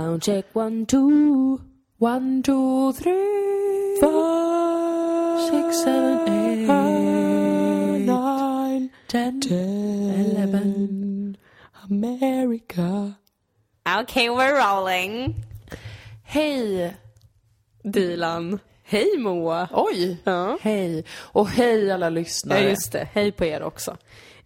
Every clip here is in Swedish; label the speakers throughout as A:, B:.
A: Sound check one, two,
B: One, two, three,
A: four,
B: six, seven, eight,
A: nine,
B: ten,
A: eleven.
B: America.
A: Okay, we're rolling.
B: Hej!
A: Dilan. Hej Moa.
B: Oj!
A: Ja.
B: Hej! Och hej alla
A: Ja,
B: lyssnare.
A: just det. Hej på er också.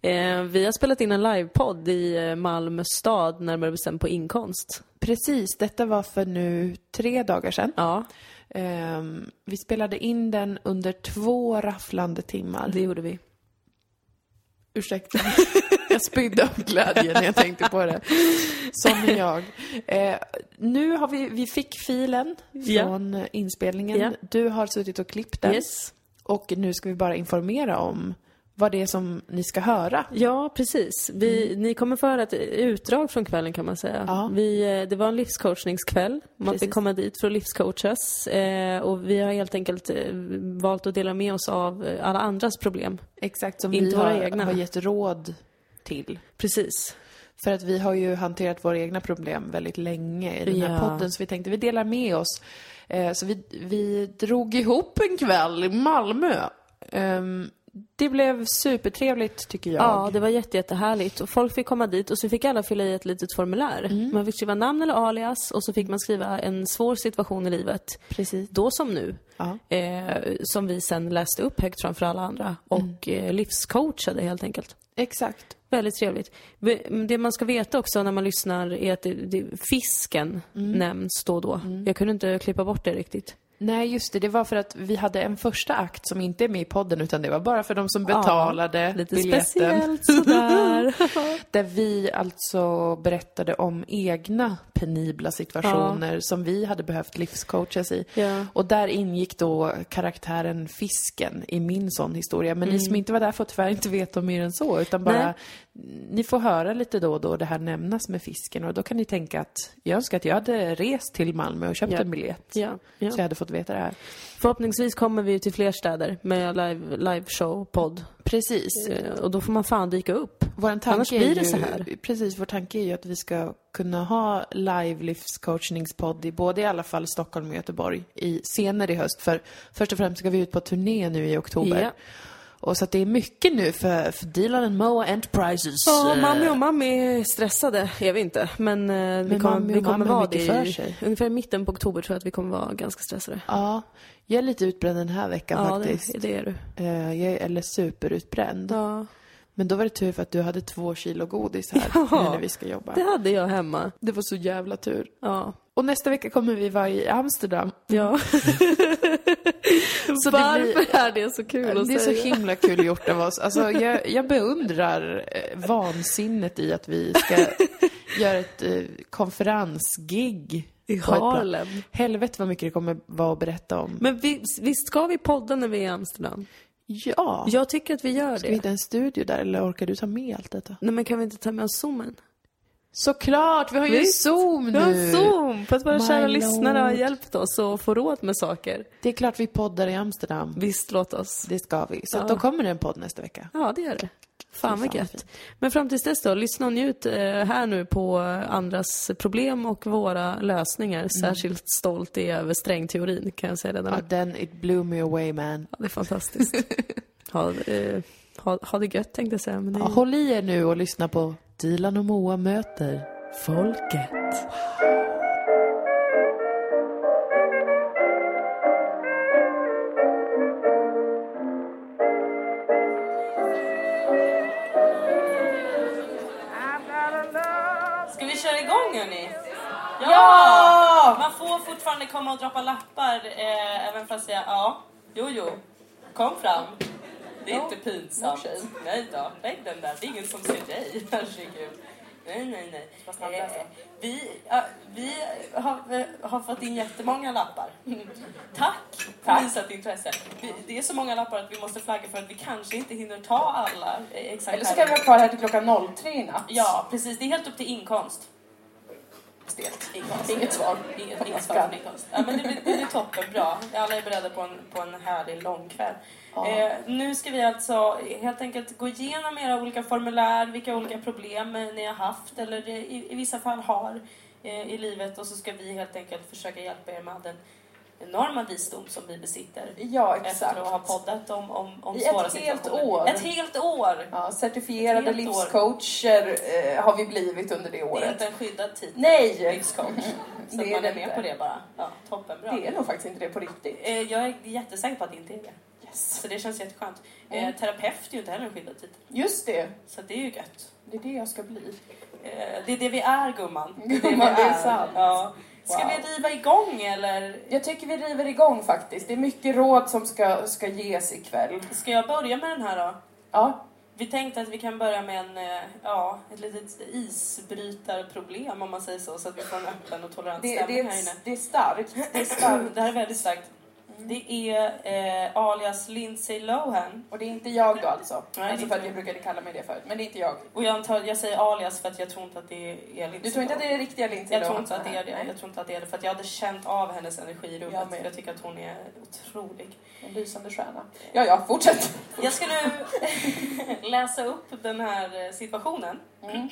A: Eh, vi har spelat in en livepodd i eh, Malmö stad, närmare bestämt på Inkonst.
B: Precis, detta var för nu tre dagar sedan.
A: Ja,
B: Ehm, vi spelade in den under två rafflande timmar.
A: det gjorde vi.
B: Ursäkta. jag spydde av glädje när jag tänkte på det. Som jag. Eh, nu har vi, vi fick filen från eh, inspelningen.
A: Ja.
B: Du har suttit och klippt den.
A: Yes.
B: Och nu ska vi bara informera om vad det är som ni ska höra.
A: Ja, precis. Vi, Ni kommer få höra ett utdrag från kvällen kan man säga.
B: Ja.
A: Vi, eh, det var en livscoachningskväll. Man fick komma dit för att livscoachas. Eh, och vi har helt enkelt eh, valt att dela med oss av eh, alla andras problem.
B: Exakt som
A: Inte
B: vi
A: våra
B: har,
A: egna.
B: har gett råd till.
A: Precis.
B: För att vi har ju hanterat våra egna problem väldigt länge i den här
A: Ja.
B: podden, så vi tänkte vi delar med oss. Eh, så vi, vi drog ihop en kväll i Malmö. Ehm, det blev supertrevligt tycker jag.
A: Ja, det var jätte, jättehärligt. Och folk fick komma dit och så fick alla fylla i ett litet formulär. Man fick skriva namn eller alias och så fick man skriva en svår situation i livet.
B: Precis.
A: Då som nu. Eh, som vi sen läste upp högt framför alla andra. Och eh, livscoachade helt enkelt.
B: Exakt.
A: Väldigt trevligt. Det man ska veta också när man lyssnar är att det, det, fisken nämns då och då. Jag kunde inte klippa bort det riktigt.
B: Nej, just det. Det var för att vi hade en första akt som inte är med i podden, utan det var bara för de som betalade
A: Lite
B: biljetten.
A: speciellt sådär.
B: Där vi alltså berättade om egna penibla situationer som vi hade behövt livscoachas i.
A: Ja.
B: Och där ingick då karaktären Fisken i min sån historia. Men ni
A: Mm.
B: som inte var där får tyvärr inte veta mer än så, utan bara
A: Nej.
B: ni får höra lite då och då det här nämnas med fisken och då kan ni tänka att jag önskar att jag hade rest till Malmö och köpt
A: Ja.
B: en biljett.
A: ja, ja.
B: Så jag hade fått veta det här.
A: Förhoppningsvis kommer vi till fler städer med live, live show, podd.
B: Precis.
A: Och då får man fan dyka upp.
B: Vår tanke
A: Annars
B: är
A: blir
B: ju,
A: det så här.
B: Precis, vår tanke är ju att vi ska kunna ha live livscoachningspodd i både i alla fall Stockholm och Göteborg i senare i höst. För först och främst ska vi ut på turné nu i oktober.
A: Ja.
B: Och så att det är mycket nu för, för Dilan Moa Enterprises.
A: Ja,
B: Eh,
A: mamma och mamma är stressade, är vi inte. Men, eh, vi
B: Men
A: kommer, vi kommer
B: mamma har
A: vara det
B: för sig.
A: ungefär i mitten på oktober tror jag att vi kommer vara ganska stressade.
B: Ja, jag är lite utbränd den här veckan
A: Ja,
B: faktiskt.
A: det, det är du.
B: Eh, Jag är, eller superutbränd.
A: Ja,
B: Men då var det tur för att du hade två kilo godis här
A: Ja.
B: nu när vi ska jobba.
A: det hade jag hemma.
B: Det var så jävla tur.
A: Ja.
B: Och nästa vecka kommer vi vara i Amsterdam.
A: ja.
B: Så det
A: Varför
B: blir-
A: är det så kul att
B: Det är så
A: säga?
B: himla kul gjort av oss. Alltså, jag, jag beundrar eh, vansinnet i att vi ska göra ett eh, konferensgig.
A: I. Harlem.
B: Helvete vad mycket det kommer vara att berätta om.
A: Men vi, visst ska vi podda när vi är i Amsterdam?
B: Ja.
A: Jag tycker att vi gör
B: Ska vi
A: det.
B: hitta en studio där eller orkar du ta med allt detta?
A: Nej men kan vi inte ta med oss zoomen?
B: Såklart! Vi har ju
A: Visst.
B: Zoom
A: Vi har
B: nu!
A: zoom! För att våra
B: My
A: kära
B: lord.
A: lyssnare har hjälpt oss att få råd med saker.
B: Det är klart vi poddar i Amsterdam.
A: Visst, låt oss.
B: Det ska vi. Så
A: Ja.
B: då kommer det en podd nästa vecka.
A: Ja, det är det. Fan vad gött. Men fram tills dess då, lyssna och njut eh, här nu på andras problem och våra lösningar. Särskilt stolt är jag över strängteorin kan jag säga redan
B: Ja,
A: nu.
B: den, it blew me away man.
A: Ja, det är fantastiskt. ha, eh, ha, ha det gött tänkte jag säga. Men det.
B: Ja, håll i er nu och lyssna på Dilan och Moa möter folket.
A: Ska vi köra igång hörni? Ja! Man får fortfarande komma och droppa lappar eh, även fast jag, ja, jo jo, kom fram. Det är inte pinsamt. Nej då, lägg den där. Det är ingen som ser dig. Herregud. Nej, nej, nej. Eh, vi, ja, vi har, eh, har fått in jättemånga lappar. Tack för visat intresse. Vi, det är så många lappar att vi måste flagga för att vi kanske inte hinner ta alla eh, exakt
C: Eller så kan vi vara kvar här till klockan 03 i natt.
A: Ja, precis. Det är helt upp till inkomst.
C: Stelt. Inget svar.
A: Inget, inget svar från inkomst. Ja, men det, blir, det blir toppen bra. Alla är beredda på en, på en härlig lång kväll. Eh, nu ska vi alltså helt enkelt gå igenom era olika formulär, vilka olika problem ni har haft eller i, i vissa fall har.
D: eh, i livet och så ska vi helt enkelt försöka hjälpa er med den enorma visdom som vi besitter.
C: Ja,
D: Efter
C: exakt.
D: att ha poddat om, om, om
C: I
D: svåra
C: ett helt år.
D: Ett helt år!
C: Ja, certifierade
D: helt
C: livscoacher eh, har vi blivit under det
D: Det är
C: året.
D: inte en skyddad titel.
C: Nej!
D: Livscoach. Så
C: Det
D: att
C: är
D: man är med
C: inte.
D: på det bara. Ja, toppenbra.
C: Det är nog faktiskt inte det på riktigt.
D: Eh, Jag är jättesäker på att det inte är det.
C: Yes.
D: Så det känns jätteskönt.
C: Mm.
D: Eh, terapeut är ju inte heller en skyddad titel.
C: Just det.
D: Så det är ju gött.
C: Det är det jag ska bli.
D: Eh, Det är det vi är gumman. Det är det,
C: Gumman,
D: vi
C: det är sant.
D: Ja. Ska
C: Wow.
D: vi riva igång eller
C: Jag tycker vi river igång faktiskt. Det är mycket råd som ska, ska ges ikväll.
D: ska jag börja med den här då?
C: Ja,
D: Vi tänkte att vi kan börja med en, eh, ja, ett litet isbrytarproblem om man säger så, så att vi får en öppen och tolerant
C: det,
D: stämning
C: det,
D: här inne.
C: är, det är starkt. Det är starkt.
D: Det här är väldigt starkt. Det är eh, alias Lindsay Lohan.
C: Och det är inte jag då alltså.
D: Nej,
C: alltså för att jag brukade kalla mig det förut. Men det är inte jag.
D: Och jag, antar, jag säger alias för att jag tror inte att det är Lindsay
C: Du tror inte att det är riktiga Lindsay
D: Jag tror
C: Lohan?
D: inte att det är det. Jag tror inte att det är det. För att jag hade känt av hennes energi i
C: Jag
D: rummet.
C: med.
D: Jag tycker att hon är otrolig.
C: En lysande stjärna. Ja, ja, fortsätt.
D: Jag ska nu läsa upp den här eh, situationen.
C: Mm.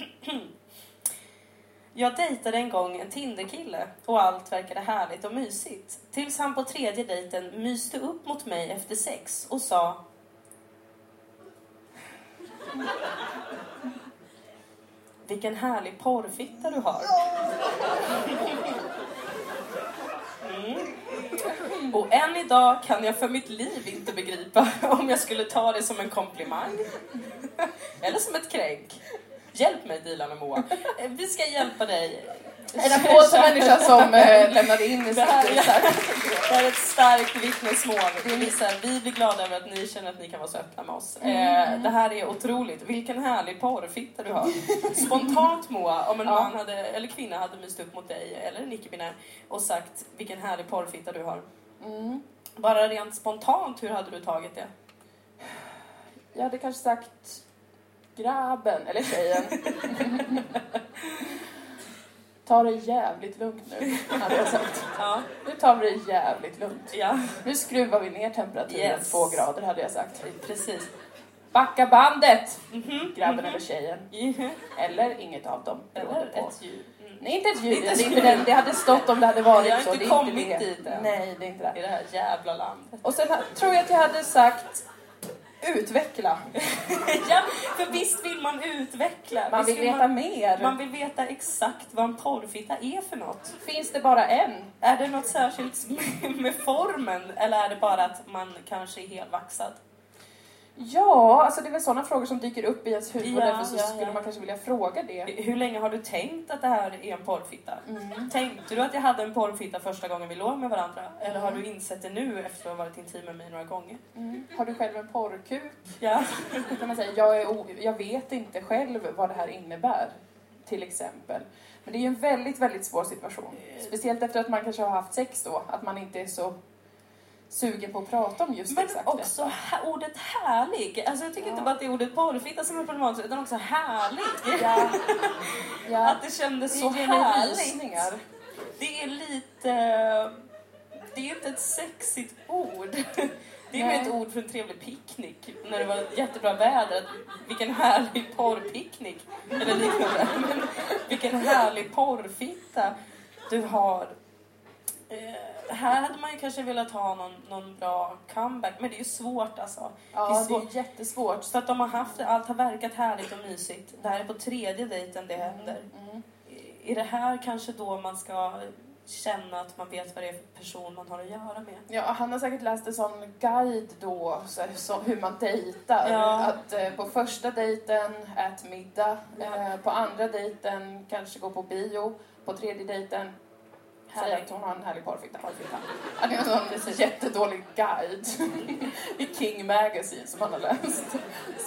D: Jag dejtade en gång en Tinderkille och allt verkade härligt och mysigt. Tills han på tredje dejten myste upp mot mig efter sex och sa Vilken härlig porrfitta du har. Mm. Och än idag kan jag för mitt liv inte begripa om jag skulle ta det som en komplimang eller som ett kränk. Hjälp mig Dilan och Moa. Eh, Vi ska hjälpa dig.
C: En applåd för människan som eh, lämnade in
D: Det här, är, det här är ett starkt vittnesmål. Vi blir glada över att ni känner att ni kan vara så öppna med oss. Eh, det här är otroligt. Vilken härlig porrfitta du har. Spontant Moa, om en
C: Ja.
D: man hade, eller kvinna hade myst upp mot dig, eller en icke-binär, och sagt vilken härlig porrfitta du har.
C: Mm.
D: Bara rent spontant, hur hade du tagit det?
C: Jag hade kanske sagt grabben, eller tjejen. Ta det jävligt lugnt nu, hade jag sagt.
D: Ja.
C: Nu tar vi det jävligt lugnt.
D: Ja,
C: Nu skruvar vi ner temperaturen
D: Yes.
C: två grader, hade jag sagt.
D: precis.
C: Backa bandet!
D: Mhm,
C: Grabben eller tjejen.
D: mhm.
C: Eller inget av dem,
D: Eller
C: på.
D: ett djur. Mm.
C: Nej, inte ett djur.
D: Inte
C: Det, inte det hade stått om det hade varit
D: Vi har
C: så.
D: inte
C: det är
D: kommit
C: inte det.
D: dit än.
C: Nej, det är inte
D: I
C: det.
D: det här jävla landet.
C: Och sen tror jag att jag hade sagt utveckla.
D: ja, för visst vill man utveckla.
C: Man
D: Visst
C: vill veta
D: man,
C: mer.
D: man vill veta exakt vad en porrfitta är för något.
C: Finns det bara en?
D: Är det något särskilt med, med formen eller är det bara att man kanske är helvaxad?
C: Ja, alltså det är väl sådana frågor som dyker upp i ens huvud.
D: Ja,
C: därför så
D: ja,
C: skulle
D: ja.
C: man kanske vilja fråga det.
D: Hur länge har du tänkt att det här är en porrfitta?
C: Mm.
D: Tänkte du att jag hade en porrfitta första gången vi låg med varandra? Eller har du insett det nu efter att ha varit intim med mig några gånger?
C: Mm. Har du själv en porrkuk?
D: Ja.
C: Kan man säga, jag, är jag vet inte själv vad det här innebär. Till exempel. Men det är ju en väldigt, väldigt svår situation. Speciellt efter att man kanske har haft sex då. Att man inte är så sugen på att prata om just
D: Men
C: exakt
D: också
C: detta.
D: ordet härlig. Alltså jag tycker
C: Ja.
D: inte bara att det är ordet porrfitta som är problematiskt utan också härlig.
C: Ja. Ja.
D: Att det kändes så
C: det mig
D: härligt. Det är lite... Det är inte ett sexigt ord. Det är mer ett ord för en trevlig picknick. När det var jättebra väder. Vilken härlig porrpicknick. Eller liknande. Men vilken härlig porrfitta du har. Här hade man ju kanske velat ha någon, någon bra comeback. Men det är ju svårt alltså. Det är
C: Ja, det
D: svårt.
C: är jättesvårt.
D: Så att de har haft det, allt har verkat härligt och mysigt. Det här är på tredje dejten det händer.
C: Mm.
D: Är det här kanske då man ska känna att man vet vad det är för person man har att göra med?
C: Ja, han har säkert läst en sån guide då, så så, hur man dejtar.
D: Ja.
C: Att eh, på första dejten, ät middag.
D: Ja.
C: Eh, på andra dejten, kanske gå på bio. På tredje dejten,
D: Härligt.
C: att hon har en härlig porrfitta. Ja, Det är en sån jättedålig guide i King Magazine som han har läst.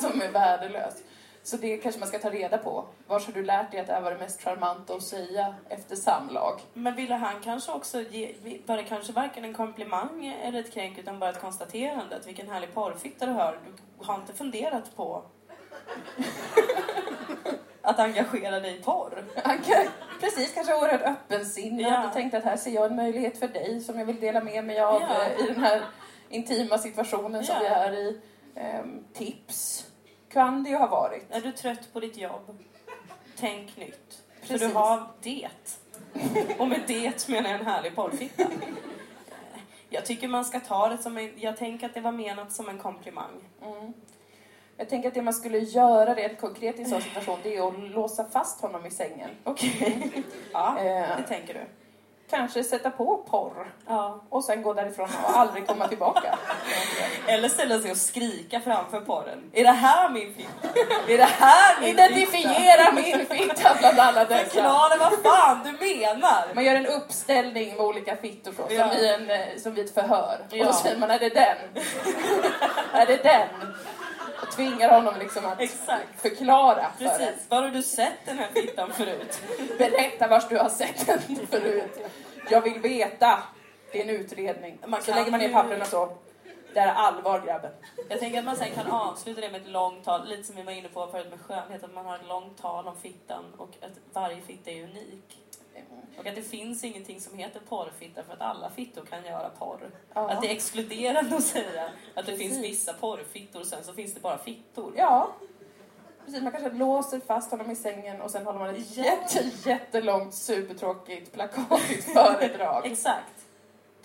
C: Som är värdelös. Så det kanske man ska ta reda på. Var har du lärt dig att det här var det mest charmanta att säga efter samlag?
D: Men ville han kanske också ge, var det kanske varken en komplimang eller ett kränk utan bara ett konstaterande att vilken härlig porrfitta du har. Du har inte funderat på att engagera dig i porr?
C: Precis, kanske oerhört öppensinnad
D: Ja.
C: och tänkte att här ser jag en möjlighet för dig som jag vill dela med mig av
D: Ja.
C: eh, i den här intima situationen som
D: Ja.
C: vi är i. Ehm, tips kan det ju ha varit.
D: Är du trött på ditt jobb? Tänk nytt. För
C: Precis.
D: du har det. Och med det menar jag en härlig porrfitta. Jag tycker man ska ta det som en, jag tänker att det var menat som en komplimang.
C: Jag tänker att det man skulle göra rent konkret i en sån situation, det är att låsa fast honom i sängen.
D: Okej. Ja,
C: Eh.
D: det tänker du.
C: Kanske sätta på porr
D: Ja.
C: och sen gå därifrån och aldrig komma tillbaka.
D: Eller ställa sig och skrika framför porren. Är det här min fitta? Är det här min
C: Identifiera min fitta bland alla dessa.
D: Förklara vad fan du menar!
C: Man gör en uppställning med olika fittor så,
D: Ja.
C: som, i en, eh, som vid ett förhör. Och
D: Ja.
C: då säger man, är det den? är det den? Och tvingar honom liksom att
D: Exakt.
C: förklara för.
D: Precis. Var har du sett den här fittan förut?
C: Berätta vars du har sett den förut. Jag vill veta. Det är en utredning.
D: Man
C: så lägger man ner
D: ju-
C: papperna så. Det här är allvar grabben.
D: Jag tänker att man sen kan avsluta det med ett långt tal, lite som vi var inne på förut med skönhet, att man har ett långt tal om fittan och att varje fitta är unik. Och att det finns ingenting som heter porrfitta för att alla fittor kan göra porr.
C: Ja.
D: Att det är exkluderande att säga att det
C: Precis.
D: finns vissa porrfittor och sen så finns det bara fittor.
C: Ja. Precis, man kanske låser fast honom i sängen och sen håller man ett
D: Ja.
C: jätte, jättelångt, supertråkigt, plakatigt föredrag.
D: Exakt.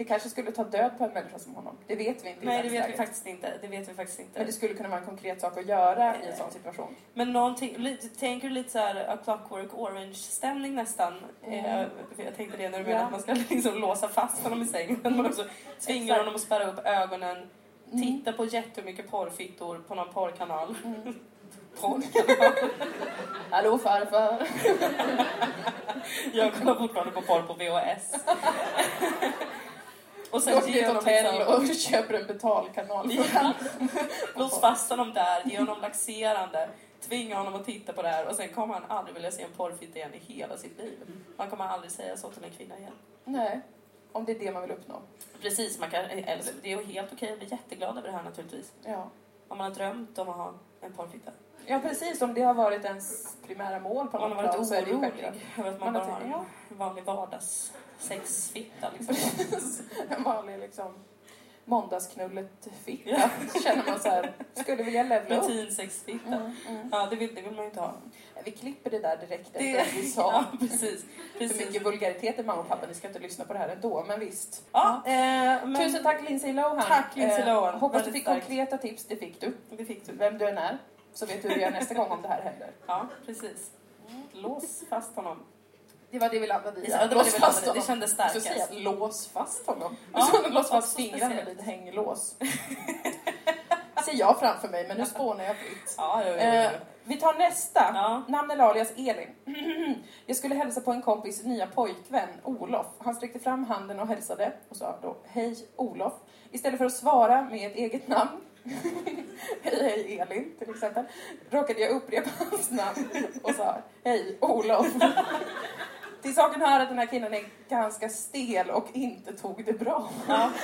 C: Det kanske skulle ta död på en människa som honom. Det vet vi inte
D: Nej, det vet vi faktiskt inte. Det vet vi faktiskt
C: Men
D: inte.
C: det skulle kunna vara en konkret sak att göra i en sån situation.
D: Men någonting, tänker du lite så här A Clockwork Orange-stämning nästan? Eh, för jag tänkte det när du menar
C: Ja.
D: att man ska liksom låsa fast honom i sängen. Men också tvinga
C: Exakt.
D: honom att spärra upp ögonen, titta på jättemycket porrfittor på någon porrkanal. porrkanal?
C: Hallå farfar!
D: Jag kollar fortfarande på porr på VHS. Och
C: Gå till ett
D: honom
C: hotell
D: liksom-
C: och köper en betalkanal.
D: Ja. Lås fast honom där, ge honom laxerande, tvinga honom att titta på det här och sen kommer han aldrig vilja se en porrfitta igen i hela sitt liv. Han kommer aldrig säga så till en kvinna igen.
C: Nej, om det är det man vill uppnå.
D: Precis, man kan, eller, det är helt okej att bli jätteglad över det här naturligtvis.
C: Ja.
D: Om man har drömt om att ha en porrfitta.
C: ja, precis. Om det har varit ens primära mål på
D: man
C: något
D: har varit
C: plan så är det ju
D: orolig
C: självklart.
D: över att man
C: Man
D: bara
C: har
D: har en vanlig vardags sexfitta liksom.
C: en vanlig liksom måndagsknullet-fitta. Känner man så här, skulle vilja levla upp.
D: Rutinsexfitta.
C: Mm, mm.
D: Ja, det vill, det vill man ju inte ha.
C: Vi klipper det där direkt efter
D: Det,
C: att vi sa
D: ja, precis.
C: för
D: precis.
C: mycket vulgariteter mamma och pappa. Ni ska inte lyssna på det här ändå, men visst.
D: Ja, eh, men
C: Tusen tack Lindsay Lohan.
D: Tack, Lindsay Lohan.
C: Eh, hoppas du fick
D: starkt.
C: konkreta tips. Det fick du.
D: det fick du.
C: Vem du än är. Så vet du hur gör nästa gång om det här händer.
D: Ja, precis. Lås fast honom.
C: Det var det vi landade i.
D: Ja, det var det vi landade i. Det
C: honom.
D: kändes starkast.
C: säga lås fast honom.
D: Ja,
C: lås fast fingrarna vid ett hänglås. ser jag framför mig, men nu spånar jag fritt.
D: Ja, jo, jo,
C: Eh, vi tar nästa.
D: Ja.
C: Namn eller alias Elin. jag skulle hälsa på en kompis nya pojkvän, Olof. Han sträckte fram handen och hälsade och sa då Hej Olof. Istället för att svara med ett eget namn Hej hej Elin till exempel. Råkade jag upprepa hans namn och sa Hej Olof. Till saken hör att den här killen är ganska stel och inte tog det bra.
D: Ja.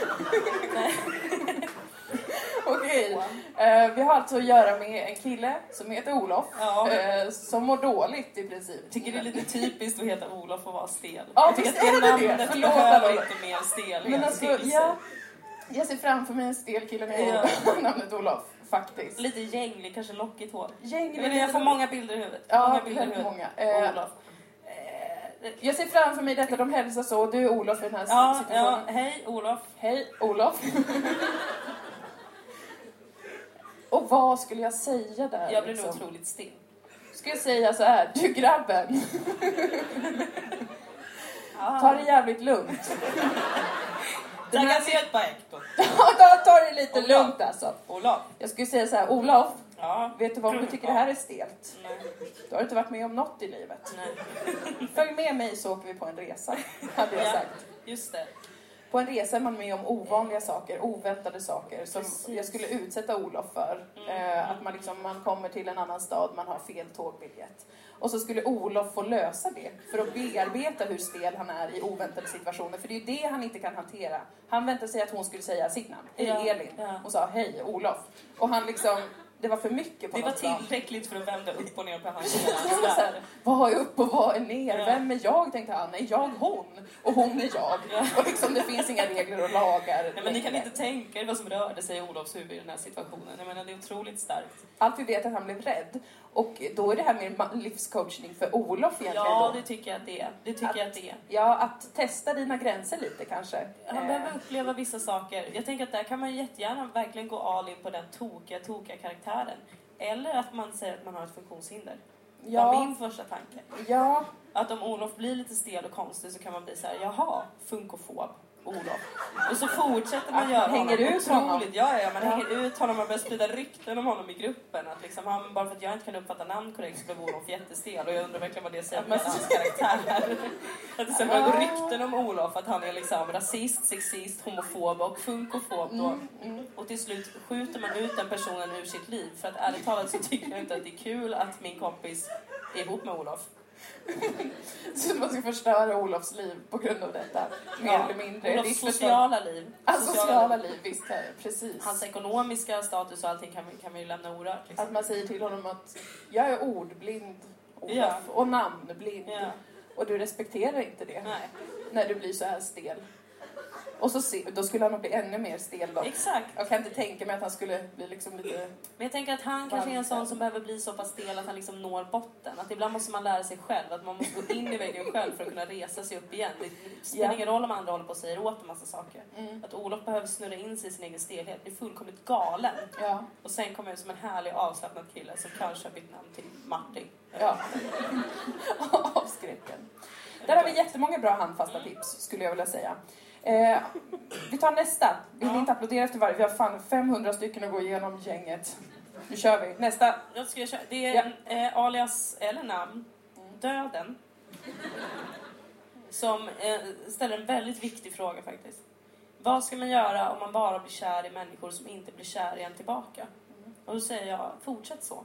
C: Okej, eh, vi har alltså att göra med en kille som heter Olof.
D: Ja.
C: Eh, som mår dåligt i princip.
D: Tycker det är lite typiskt att heta Olof och vara stel.
C: Ja,
D: jag tycker
C: visst
D: att
C: är det det.
D: namnet
C: Förlåt,
D: behöver inte mer stelhet
C: Men alltså,
D: till sig.
C: ja, jag ser framför mig en stel kille med
D: Ja.
C: namnet Olof, faktiskt.
D: Lite gänglig, kanske lockigt hår.
C: Gäng
D: Jag, vet, jag får många bilder i huvudet.
C: Ja,
D: många bilder i
C: väldigt
D: huvudet.
C: många. Eh,
D: Olof.
C: Jag ser framför mig detta, de hälsar så. Du är Olof i den här
D: Ja,
C: situationen.
D: ja, hej Olof.
C: Hej Olof. Och vad skulle jag säga där?
D: Jag blir nog
C: liksom?
D: otroligt stel.
C: Ska jag säga så här, du grabben,
D: Ah.
C: ta det jävligt lugnt. Här-
D: Tack på
C: ta, ta det lite
D: Olof.
C: lugnt alltså.
D: Olof.
C: Jag skulle säga så här, Olof,
D: Ja.
C: vet du vad, om du tycker det här är stelt,
D: Nej.
C: då har du inte varit med om något i livet.
D: Nej.
C: Följ med mig så åker vi på en resa, hade jag
D: Ja,
C: sagt.
D: just det.
C: På en resa är man med om ovanliga saker, oväntade saker som
D: Precis.
C: jag skulle utsätta Olof för. Eh, att man, liksom, man kommer till en annan stad, man har fel tågbiljett. Och så skulle Olof få lösa det för att bearbeta hur stel han är i oväntade situationer. För det är ju det han inte kan hantera. Han väntade sig att hon skulle säga sitt namn, Hej
D: Ja,
C: Elin.
D: ja.
C: Hon sa hej Olof. Och han liksom, det var för mycket på
D: Det var
C: något plan.
D: tillräckligt för att vända upp och ner på
C: här, vad är upp och vad är ner?
D: Ja.
C: Vem är jag? Tänkte han. Är jag hon? Och hon är jag. Och liksom det finns inga regler och lagar.
D: Nej, men ni kan inte tänka er vad som rörde sig i Olofs huvud i den här situationen. Jag menar, det är otroligt starkt.
C: Allt vi vet är att han blev rädd. Och då är det här mer livscoachning för Olof egentligen
D: Ja,
C: då.
D: det tycker jag att det är. Det tycker
C: Att-
D: jag att det är.
C: Ja, att testa dina gränser lite kanske.
D: Han
C: Eh,
D: behöver uppleva vissa saker. Jag tänker att där kan man jättegärna verkligen gå all in på den tokiga, tokiga karaktären. Eller att man säger att man har ett funktionshinder. Det var
C: ja,
D: min första tanke.
C: ja,
D: Att om Olof blir lite stel och konstig så kan man bli så här, jaha, funkofob. Olof. Och så fortsätter man göra
C: man hänger
D: honom
C: ut honom.
D: Ja, ja, man hänger ut honom och börjar sprida rykten om honom i gruppen. Att liksom han, bara för att jag inte kan uppfatta namn korrekt så blev Olof jättestel. Och jag undrar verkligen vad det säger om hans karaktär. Att det sen börjar gå rykten om Olof att han är liksom rasist, sexist, homofob och funkofob.
C: Mm, mm.
D: Och till slut skjuter man ut den personen ur sitt liv. För att ärligt talat så tycker jag inte att det är kul att min kompis är ihop med Olof.
C: Så man ska förstöra Olofs liv på grund av detta. Mer
D: Ja,
C: eller mindre.
D: Olofs
C: Visst,
D: sociala liv.
C: Alltså, sociala liv, visst. Precis.
D: Hans ekonomiska status och allting kan kan vi ju lämna orört. Liksom.
C: Att man säger till honom att jag är ordblind, Olof,
D: Ja.
C: och namnblind.
D: Ja,
C: Och du respekterar inte det
D: nej.
C: när du blir så här stel. Och så se, då skulle han nog bli ännu mer stel då.
D: Exakt.
C: Jag kan inte tänka mig att han skulle bli liksom lite...
D: Men jag tänker att han kanske är en sån som behöver bli så pass stel att han liksom når botten. Att ibland måste man lära sig själv, att man måste gå in i väggen själv för att kunna resa sig upp igen. Det spelar
C: Ja.
D: ingen roll om andra håller på och säger åt en massa saker.
C: Mm.
D: Att Olof behöver snurra in sig i sin egen stelhet, bli fullkomligt galen.
C: Ja.
D: Och sen komma ut som en härlig avslappnad kille som kanske har bytt namn till Martin.
C: ja. Avskräcken. Där har vi jättemånga bra handfasta tips, skulle jag vilja säga. Eh, vi tar nästa. Vi vill
D: Ja.
C: inte applådera efter varje. Vi har fan 500 stycken att gå igenom gänget. Nu kör vi. Nästa.
D: Jag ska köra. Det är eh, alias eller namn, Döden. Som eh, ställer en väldigt viktig fråga faktiskt. Vad ska man göra om man bara blir kär i människor som inte blir kär igen tillbaka? Och då säger jag, fortsätt så.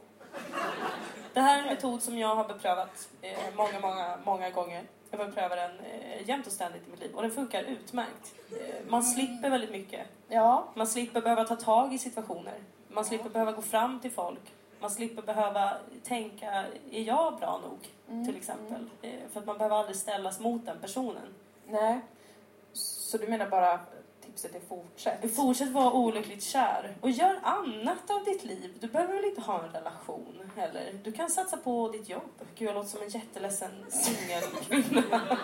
D: Det här är en metod som jag har beprövat eh, många, många, många gånger. Jag beprövar den eh, jämt och ständigt i mitt liv och den funkar utmärkt. Eh, man slipper väldigt mycket.
C: Ja.
D: Man slipper behöva ta tag i situationer. Man slipper behöva gå fram till folk. Man slipper behöva tänka, är jag bra nog? Till exempel. Eh, För att man behöver aldrig ställas mot den personen.
C: Nej. Så du menar bara tipset är fortsätt?
D: Fortsätt vara olyckligt kär och gör annat av ditt liv. Du behöver väl inte ha en relation heller? Du kan satsa på ditt jobb. Gud, jag låter som en jätteledsen singelkvinna.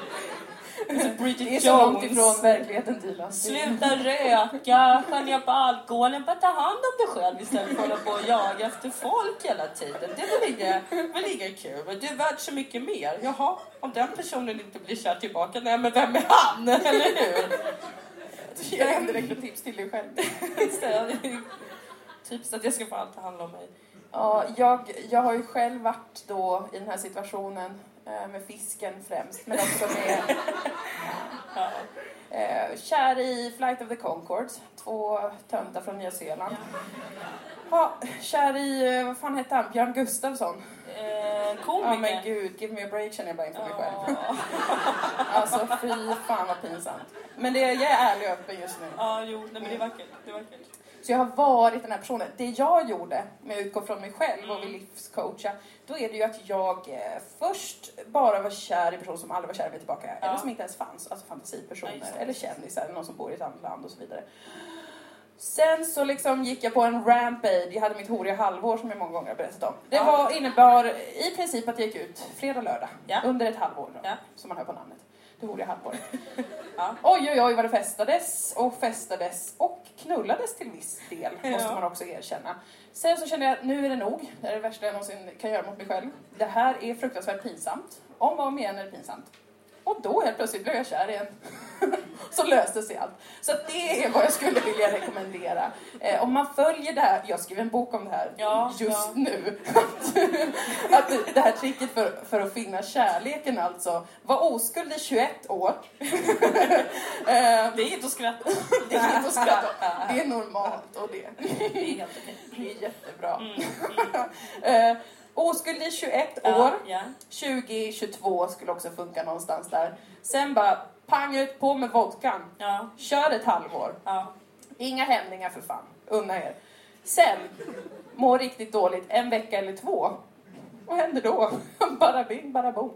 D: Alltså Bridget
C: Det är så långt ifrån verkligen Dilan.
D: Sluta röka, ner på alkoholen, bara ta hand om dig själv istället för att hålla på och jaga efter folk hela tiden. Det är väl inget, väl inget kul. Du är värd så mycket mer. Jaha, om den personen inte blir kär tillbaka, nej men vem är han? Eller hur?
C: Ger ändå direkt ett tips till dig själv.
D: typ så att jag ska få allt att handla om mig.
C: Ja, jag, jag har ju själv varit då i den här situationen eh, med fisken främst, men också med
D: Ja.
C: eh, kär i Flight of the Conchords, två töntar från Nya Zeeland. Ja, kär i, eh, vad fan hette han, Björn Gustafsson.
D: Eh,
C: Ja
D: komiker.
C: men gud, give me a break känner jag bara inför mig själv.
D: Ja.
C: Alltså fy fan vad pinsamt. Men det, jag är ärlig och öppen just nu.
D: ja, jo, nej, men det är vackert. Det är vackert.
C: Så jag har varit den här personen. Det jag gjorde, med att utgå från mig själv och vill livscoacha, då är det ju att jag eh, först bara var kär i personer som aldrig var kär i mig tillbaka.
D: Ja.
C: Eller som inte ens fanns, alltså fantasipersoner.
D: Ja,
C: eller kändisar, eller någon som bor i ett annat land och så vidare. Sen så liksom gick jag på en rampage, jag hade mitt horiga halvår som jag många gånger har berättat om. Det var, innebar i princip att jag gick ut fredag, lördag,
D: Ja.
C: under ett halvår då,
D: Ja.
C: som man hör på namnet. Det horiga halvåret.
D: Ja.
C: Oj, oj, oj vad det festades och festades och knullades till viss del, måste man också erkänna. Sen så kände jag att nu är det nog. Det är det värsta jag någonsin kan göra mot mig själv. Det här är fruktansvärt pinsamt. Om och om igen är det pinsamt. Och då helt plötsligt blev jag kär igen. så löste sig allt. Så det är vad jag skulle vilja rekommendera. Eh, om man följer det här, jag skriver en bok om det här
D: Ja,
C: just
D: ja.
C: nu. Att, att det här tricket för, för att finna kärleken alltså. Var oskuld i 21 år. Eh,
D: Det är inte att skratta.
C: det är inte att skratta. Det är normalt och det,
D: Det är
C: jättebra.
D: Mm.
C: Eh, oskuld i 21
D: Ja,
C: år.
D: ja.
C: 2022 skulle också funka någonstans där. Sen bara pang ut på med vodkan.
D: Ja,
C: Kör ett halvår.
D: ja.
C: Inga hämningar för fan. Unna er. Sen, må riktigt dåligt en vecka eller två. Vad händer då? bara bing, bara bom.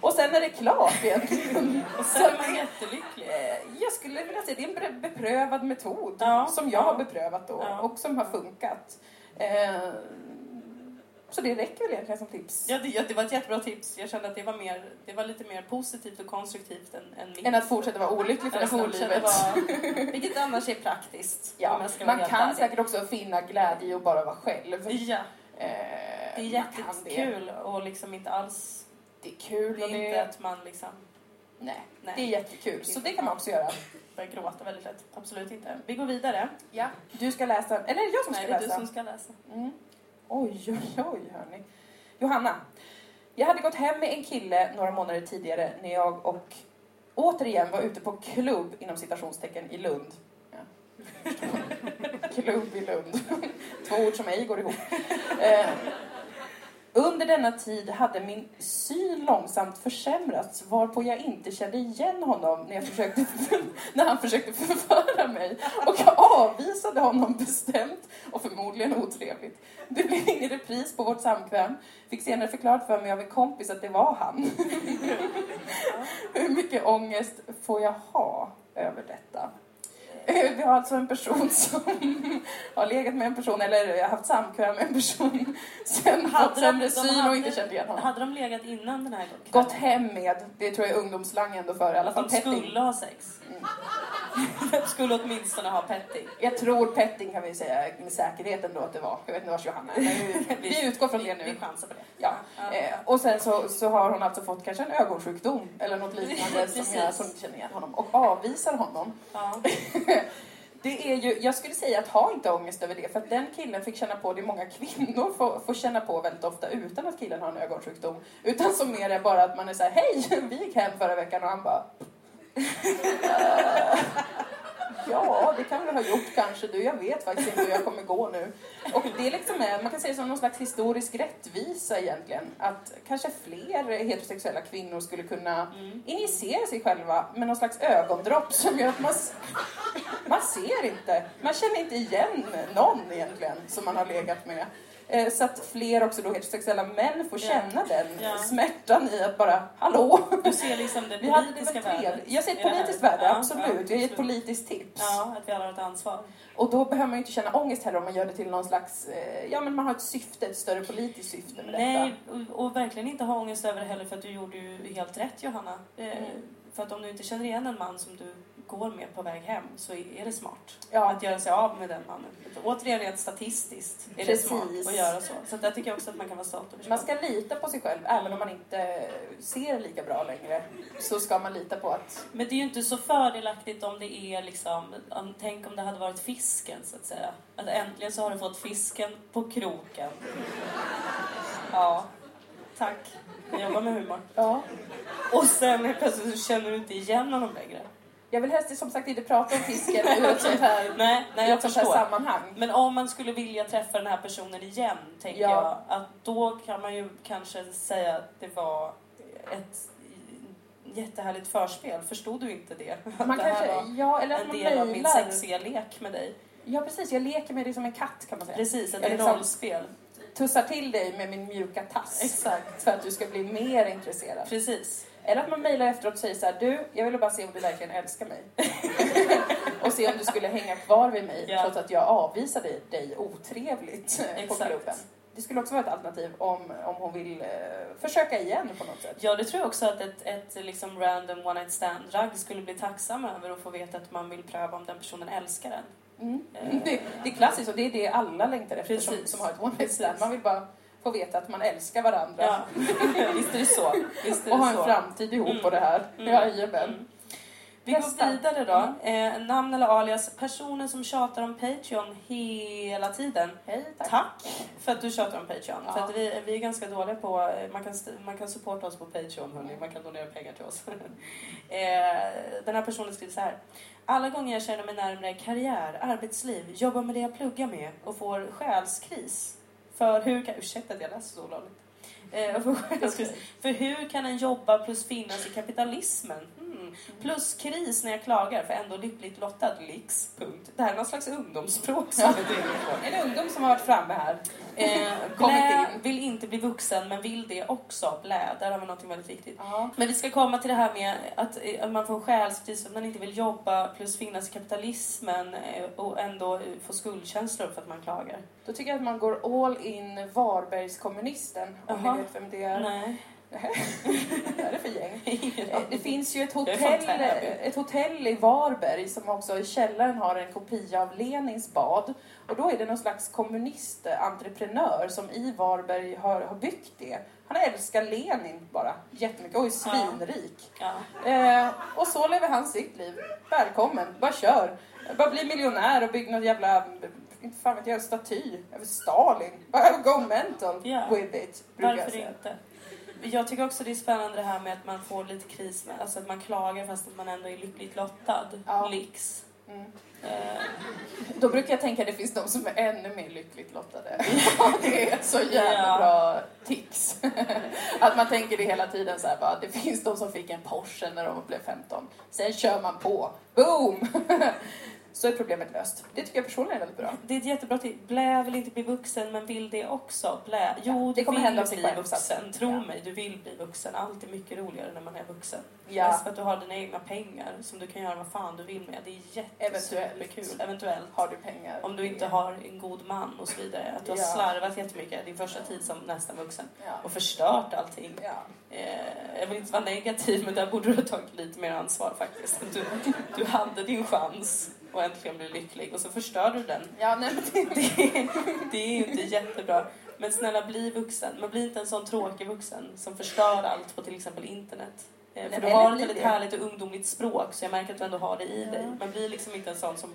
C: Och sen är det klart egentligen.
D: Och sen är man jättelycklig.
C: Eh, Jag skulle vilja säga det är en beprövad metod
D: Ja,
C: som jag
D: ja.
C: har beprövat då
D: Ja.
C: och som har funkat. Eh, Så det räcker väl egentligen som tips.
D: Ja, det, det var ett jättebra tips. Jag kände att det var, mer, det var lite mer positivt och konstruktivt än, än mitt.
C: Än att fortsätta vara olycklig för resten av livet.
D: vara, vilket annars är praktiskt.
C: Ja, man kan
D: ärlig.
C: säkert också finna glädje i att bara vara själv.
D: Ja,
C: Eh,
D: det är jättekul och liksom inte alls...
C: Det är kul
D: Det är
C: det
D: inte att man liksom
C: Nej,
D: Nej.
C: det är jättekul. Så det kan man också göra.
D: börjar gråta väldigt lätt. Absolut inte. Vi går vidare.
C: Ja. Du ska läsa, eller är det jag som
D: Nej,
C: ska
D: det är du
C: läsa?
D: som ska läsa.
C: Mm. Oj, oj, oj, hörni. Johanna. Jag hade gått hem med en kille några månader tidigare när jag och återigen var ute på klubb inom citationstecken i Lund. Ja. klubb i Lund. Två ord som ej går ihop. Eh, under denna tid hade min syn långsamt försämrats varpå jag inte kände igen honom när, jag försökte, när han försökte förföra mig och jag avvisade honom bestämt och förmodligen otrevligt. Det blev ingen repris på vårt samkväm. Fick senare förklarat för mig av en kompis att det var han. Hur mycket ångest får jag ha över detta? Vi har alltså en person som har legat med en person eller haft samkväm med en person sen fått sämre syn och inte känt igen honom.
D: Hade de legat innan den här kvällen?
C: Gått hem med, det tror jag är ungdomsslang ändå för, i alla fall
D: De skulle ha sex. De skulle åtminstone ha petting.
C: Jag tror petting kan vi säga med säkerhet ändå att det var. Jag vet inte vars Johanna är, vi, vi utgår från det
D: Vi
C: nu.
D: chansar på det.
C: Ja.
D: Ja.
C: Eh, och sen så, så har hon alltså fått kanske en ögonsjukdom eller något liknande som gör att hon inte känner igen honom och avvisar honom.
D: Ja.
C: Det är ju, jag skulle säga att ha inte ångest över det, för att den killen fick känna på det många kvinnor får, får känna på väldigt ofta utan att killen har en ögonsjukdom. Utan som mer är bara att man är så här: hej, vi gick hem förra veckan och han bara "Eh, Ja, det kan vi ha gjort kanske du. Jag vet faktiskt inte hur jag kommer gå nu. Och det är liksom, man kan säga som någon slags historisk rättvisa egentligen. Att kanske fler heterosexuella kvinnor skulle kunna injicera sig själva med någon slags ögondropp som gör att man, man ser inte. Man känner inte igen någon egentligen som man har legat med. Eh, Så att fler också då heterosexuella män får
D: Ja.
C: känna den
D: Ja.
C: smärtan i att bara, hallå!
D: Du ser liksom det politiska värdet.
C: Jag ser ett politiskt värde,
D: Ja,
C: absolut.
D: ja,
C: Jag ger ett
D: absolut.
C: politiskt tips.
D: Ja, att vi alla har ett ansvar.
C: Och då behöver man ju inte känna ångest heller om man gör det till någon slags, eh, ja men man har ett syfte, ett större politiskt syfte med
D: Nej,
C: detta.
D: och, och verkligen inte ha ångest över det heller för att du gjorde ju helt rätt Johanna. Eh,
C: Mm.
D: För att om du inte känner igen en man som du går med på väg hem så är det smart
C: Ja.
D: att göra sig av med den mannen. Återigen rent statistiskt är det
C: Precis.
D: smart att göra så. Så där tycker jag också att man kan vara stolt över
C: Man ska lita på sig själv, även om man inte ser lika bra längre. Så ska man lita på att,
D: Men det är ju inte så fördelaktigt om det är liksom, om, tänk om det hade varit fisken så att säga. Att äntligen så har du fått fisken på kroken. Ja, tack. Jag jobbar med humor.
C: ja.
D: Och sen plötsligt så känner du inte igen honom längre.
C: Jag vill helst som sagt inte prata om fisken ur ett sånt här,
D: Nej, nej jag
C: ett sånt här sammanhang.
D: Men om man skulle vilja träffa den här personen igen, tänker
C: Ja.
D: jag, att då kan man ju kanske säga att det var ett jättehärligt förspel. Förstod du inte det? Att
C: Man
D: det här
C: kanske,
D: var
C: ja, eller att
D: en
C: man
D: del av min sexiga lek med dig.
C: Ja precis, jag leker med dig som en katt kan man säga.
D: Precis, är
C: liksom
D: rollspel.
C: tussar till dig med min mjuka tass.
D: Exakt.
C: För att du ska bli mer intresserad.
D: Precis.
C: Eller att man mejlar efteråt och säger så här, du, jag ville bara se om du verkligen älskar mig. och se om du skulle hänga kvar vid mig
D: Ja.
C: trots att jag avvisade dig otrevligt eh, på
D: Exakt.
C: klubben. Det skulle också vara ett alternativ om, om hon vill eh, försöka igen på något sätt.
D: Ja, det tror jag också att ett, ett liksom random one night stand-ragg skulle bli tacksam över att få veta att man vill pröva om den personen älskar en.
C: Mm.
D: Eh.
C: Det, det är klassiskt och det är det alla längtar efter som, som har ett one night stand. Man vill bara få veta att man älskar varandra.
D: Ja, visst är det så. Visst är
C: Och ha en
D: så.
C: framtid ihop
D: Mm.
C: på det här.
D: Mm.
C: Jajamän.
D: Mm. Vi
C: Nästa.
D: går vidare då. Eh, namn eller alias, personen som tjatar om Patreon hela tiden.
C: Hej, tack.
D: Tack för att du tjatar om Patreon.
C: Ja.
D: För att vi, vi är ganska dåliga på, eh, man kan, man kan supporta oss på Patreon hörni, man kan donera pengar till oss. eh, den här personen skriver så här. Alla gånger jag känner mig närmare karriär, arbetsliv, jobbar med det jag pluggar med och får själskris. För hur kan, ursäkta att jag läser så olagligt. Eh. För hur kan en jobba plus finnas i kapitalismen? Mm. Plus kris när jag klagar för ändå lyckligt lottad. Lix. Punkt. Det här är någon slags ungdomsspråk som
C: Ja.
D: jag driver.
C: En ungdom som har varit framme här.
D: Eh, blä, vill inte bli vuxen men vill det också. Blä, där har vi något väldigt viktigt.
C: Ja.
D: Men vi ska komma till det här med att, eh, att man får själskris att man inte vill jobba plus finnas i kapitalismen eh, och ändå få skuldkänslor för att man klagar.
C: Då tycker jag att man går all in Varbergskommunisten. Om
D: Jaha.
C: ni vet vem det är.
D: Nej.
C: Vad är det för gäng? Det finns ju ett hotell, ett hotell i Varberg som också i källaren har en kopia av Lenins bad. Och då är det någon slags kommunistentreprenör som i Varberg har, har byggt det. Han älskar Lenin bara jättemycket och är svinrik.
D: Ja.
C: Eh, och så lever han sitt liv. Välkommen, bara kör. Bara bli miljonär och bygg någon jävla, inte fan vet jag, staty över Stalin. Go mental
D: Ja.
C: with it,
D: Varför inte? Jag tycker också det är spännande det här med att man får lite kris med, alltså att man klagar fast att man ändå är lyckligt lottad.
C: Ja.
D: Lix.
C: Mm.
D: Eh,
C: Då brukar jag tänka att det finns de som är ännu mer lyckligt lottade. det är så jävla
D: Ja.
C: bra tips. att man tänker det hela tiden så här bara, det finns de som fick en Porsche när de blev 15. Sen kör man på. Boom! så är problemet löst. Det tycker jag personligen är väldigt bra.
D: det är ett jättebra tips. Blä vill inte bli vuxen men vill det också. Blä. Jo,
C: Ja, det
D: du
C: kommer
D: vill
C: hända
D: bli
C: att-
D: vuxen. Tro
C: ja.
D: mig, du vill bli vuxen. Allt är mycket roligare när man är vuxen.
C: Ja.
D: Mest för att du har dina egna pengar som du kan göra vad fan du vill med. Det är jättekul. Eventuellt.
C: Har du pengar?
D: Om du inte har en god man och så vidare. Att du har
C: Ja.
D: slarvat jättemycket din första tid som nästan vuxen. Och förstört allting. Eh, jag vill inte vara negativ men där borde du ha tagit lite mer ansvar faktiskt. Du, du hade din chans och äntligen bli lycklig och så förstörde du den.
C: Ja, nej, det,
D: Det, det är ju inte jättebra. Men snälla bli vuxen. Men bli inte en sån tråkig vuxen som förstör allt på till exempel internet. Eh,
C: Nej,
D: för du har ett väldigt härligt och ungdomligt språk så jag märker att du ändå har det i
C: Ja.
D: dig. Men bli liksom inte en sån som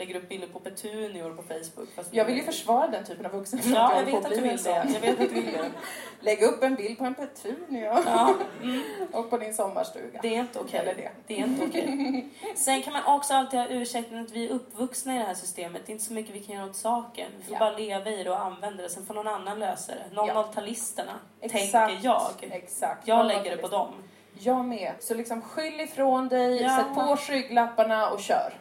D: lägger upp bilder på petunior på Facebook.
C: Jag vill ju försvara den typen av vuxen.
D: Ja, jag vet att du vill det. Jag vet att du vill det.
C: Lägg upp en bild på en petunia
D: Ja, mm.
C: och på din sommarstuga.
D: Det är inte okej.
C: Eller det.
D: Det är inte okej. Sen kan man också alltid ha ursäkten att vi är uppvuxna i det här systemet. Det är inte så mycket vi kan göra åt saken. Vi får
C: Ja.
D: bara leva i det och använda det. Sen får någon annan lösa det.
C: Ja.
D: 00-talisterna,
C: Exakt.
D: tänker jag.
C: Exakt.
D: Jag lägger det på dem.
C: Jag med. Så liksom skyll ifrån dig,
D: Ja.
C: sätt på skygglapparna och kör.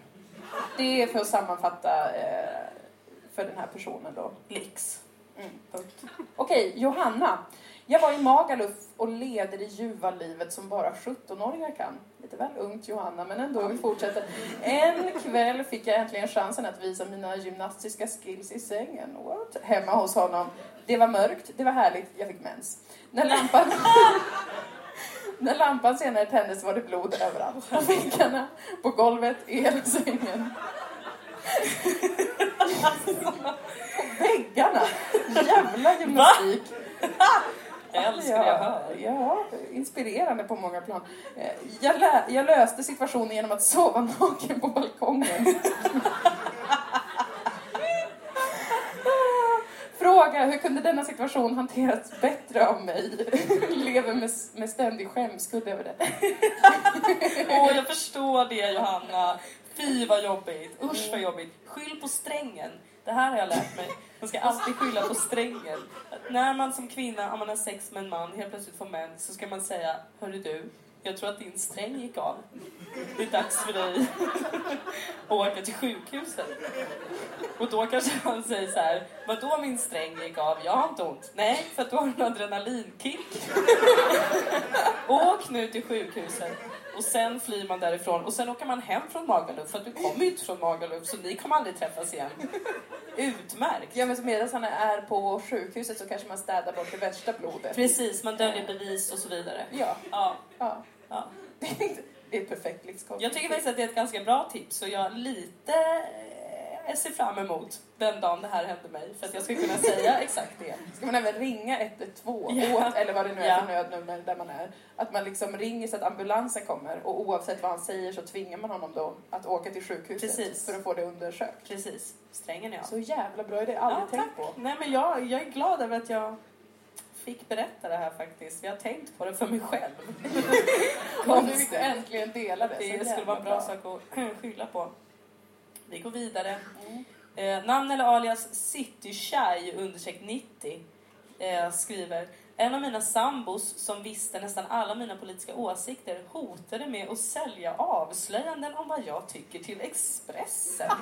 C: Det är för att sammanfatta eh, för den här personen då.
D: Lix.
C: Mm. Okej, Johanna. Jag var i Magaluf och leder det ljuva livet som bara 17-åringar kan. Lite väl ungt Johanna, men ändå, vi fortsätter. En kväll fick jag äntligen chansen att visa mina gymnastiska skills i sängen. What? Hemma hos honom. Det var mörkt, det var härligt, jag fick mens. När lampan... När lampan senare tändes var det blod överallt. På väggarna, på golvet, i hela sängen. på väggarna! Jävla gymnastik!
D: Jag älskar det jag hör.
C: Ja, inspirerande på många plan. Eh, Jag, lä- jag löste situationen genom att sova naken på balkongen. Fråga, hur kunde denna situation hanterats bättre av mig? Lever med, med ständig skämskudd över det.
D: Åh, jag förstår det Johanna. Fy vad jobbigt. Usch vad jobbigt. Skyll på strängen. Det här har jag lärt mig. Man ska alltid skylla på strängen. Att när man som kvinna, om man har sex med en man, helt plötsligt får mens så ska man säga Hörru du, jag tror att din sträng gick av. Det är dags för dig att åka till sjukhuset. Och då kanske han säger så här, vadå min sträng gick av? Jag har inte ont. Nej, för att du har en adrenalinkick. Åk nu till sjukhuset. Och sen flyr man därifrån och sen åker man hem från Magaluf för att du kommer ju inte från Magaluf så ni kommer aldrig träffas igen. Utmärkt!
C: Ja, men så medan han är på sjukhuset så kanske man städar bort det värsta blodet.
D: Precis, man döljer bevis och så vidare.
C: Ja,
D: Ja,
C: ja.
D: ja.
C: Det är ett perfekt livskoncept.
D: Jag tycker faktiskt att det är ett ganska bra tips och jag lite eh, ser fram emot den dagen det här händer mig för att jag ska kunna säga exakt det.
C: Ska man även ringa 112
D: Ja.
C: åt, eller vad det nu är
D: Ja.
C: för nödnummer där man är. Att man liksom ringer så att ambulansen kommer och oavsett vad han säger så tvingar man honom då att åka till sjukhuset
D: Precis.
C: för att få det undersökt.
D: Precis, strängen jag.
C: Så jävla bra idé, aldrig
D: Ja,
C: tänkt på.
D: Nej men jag, jag är glad över att jag fick berätta det här faktiskt. Jag har tänkt på det för mig själv.
C: Om du fick äntligen dela det.
D: Det skulle vara en bra sak att skylla på. Vi går vidare. Eh, namn eller alias City Shy understreck 90 eh, skriver En av mina sambos som visste nästan alla mina politiska åsikter hotade med att sälja avslöjanden om vad jag tycker till Expressen.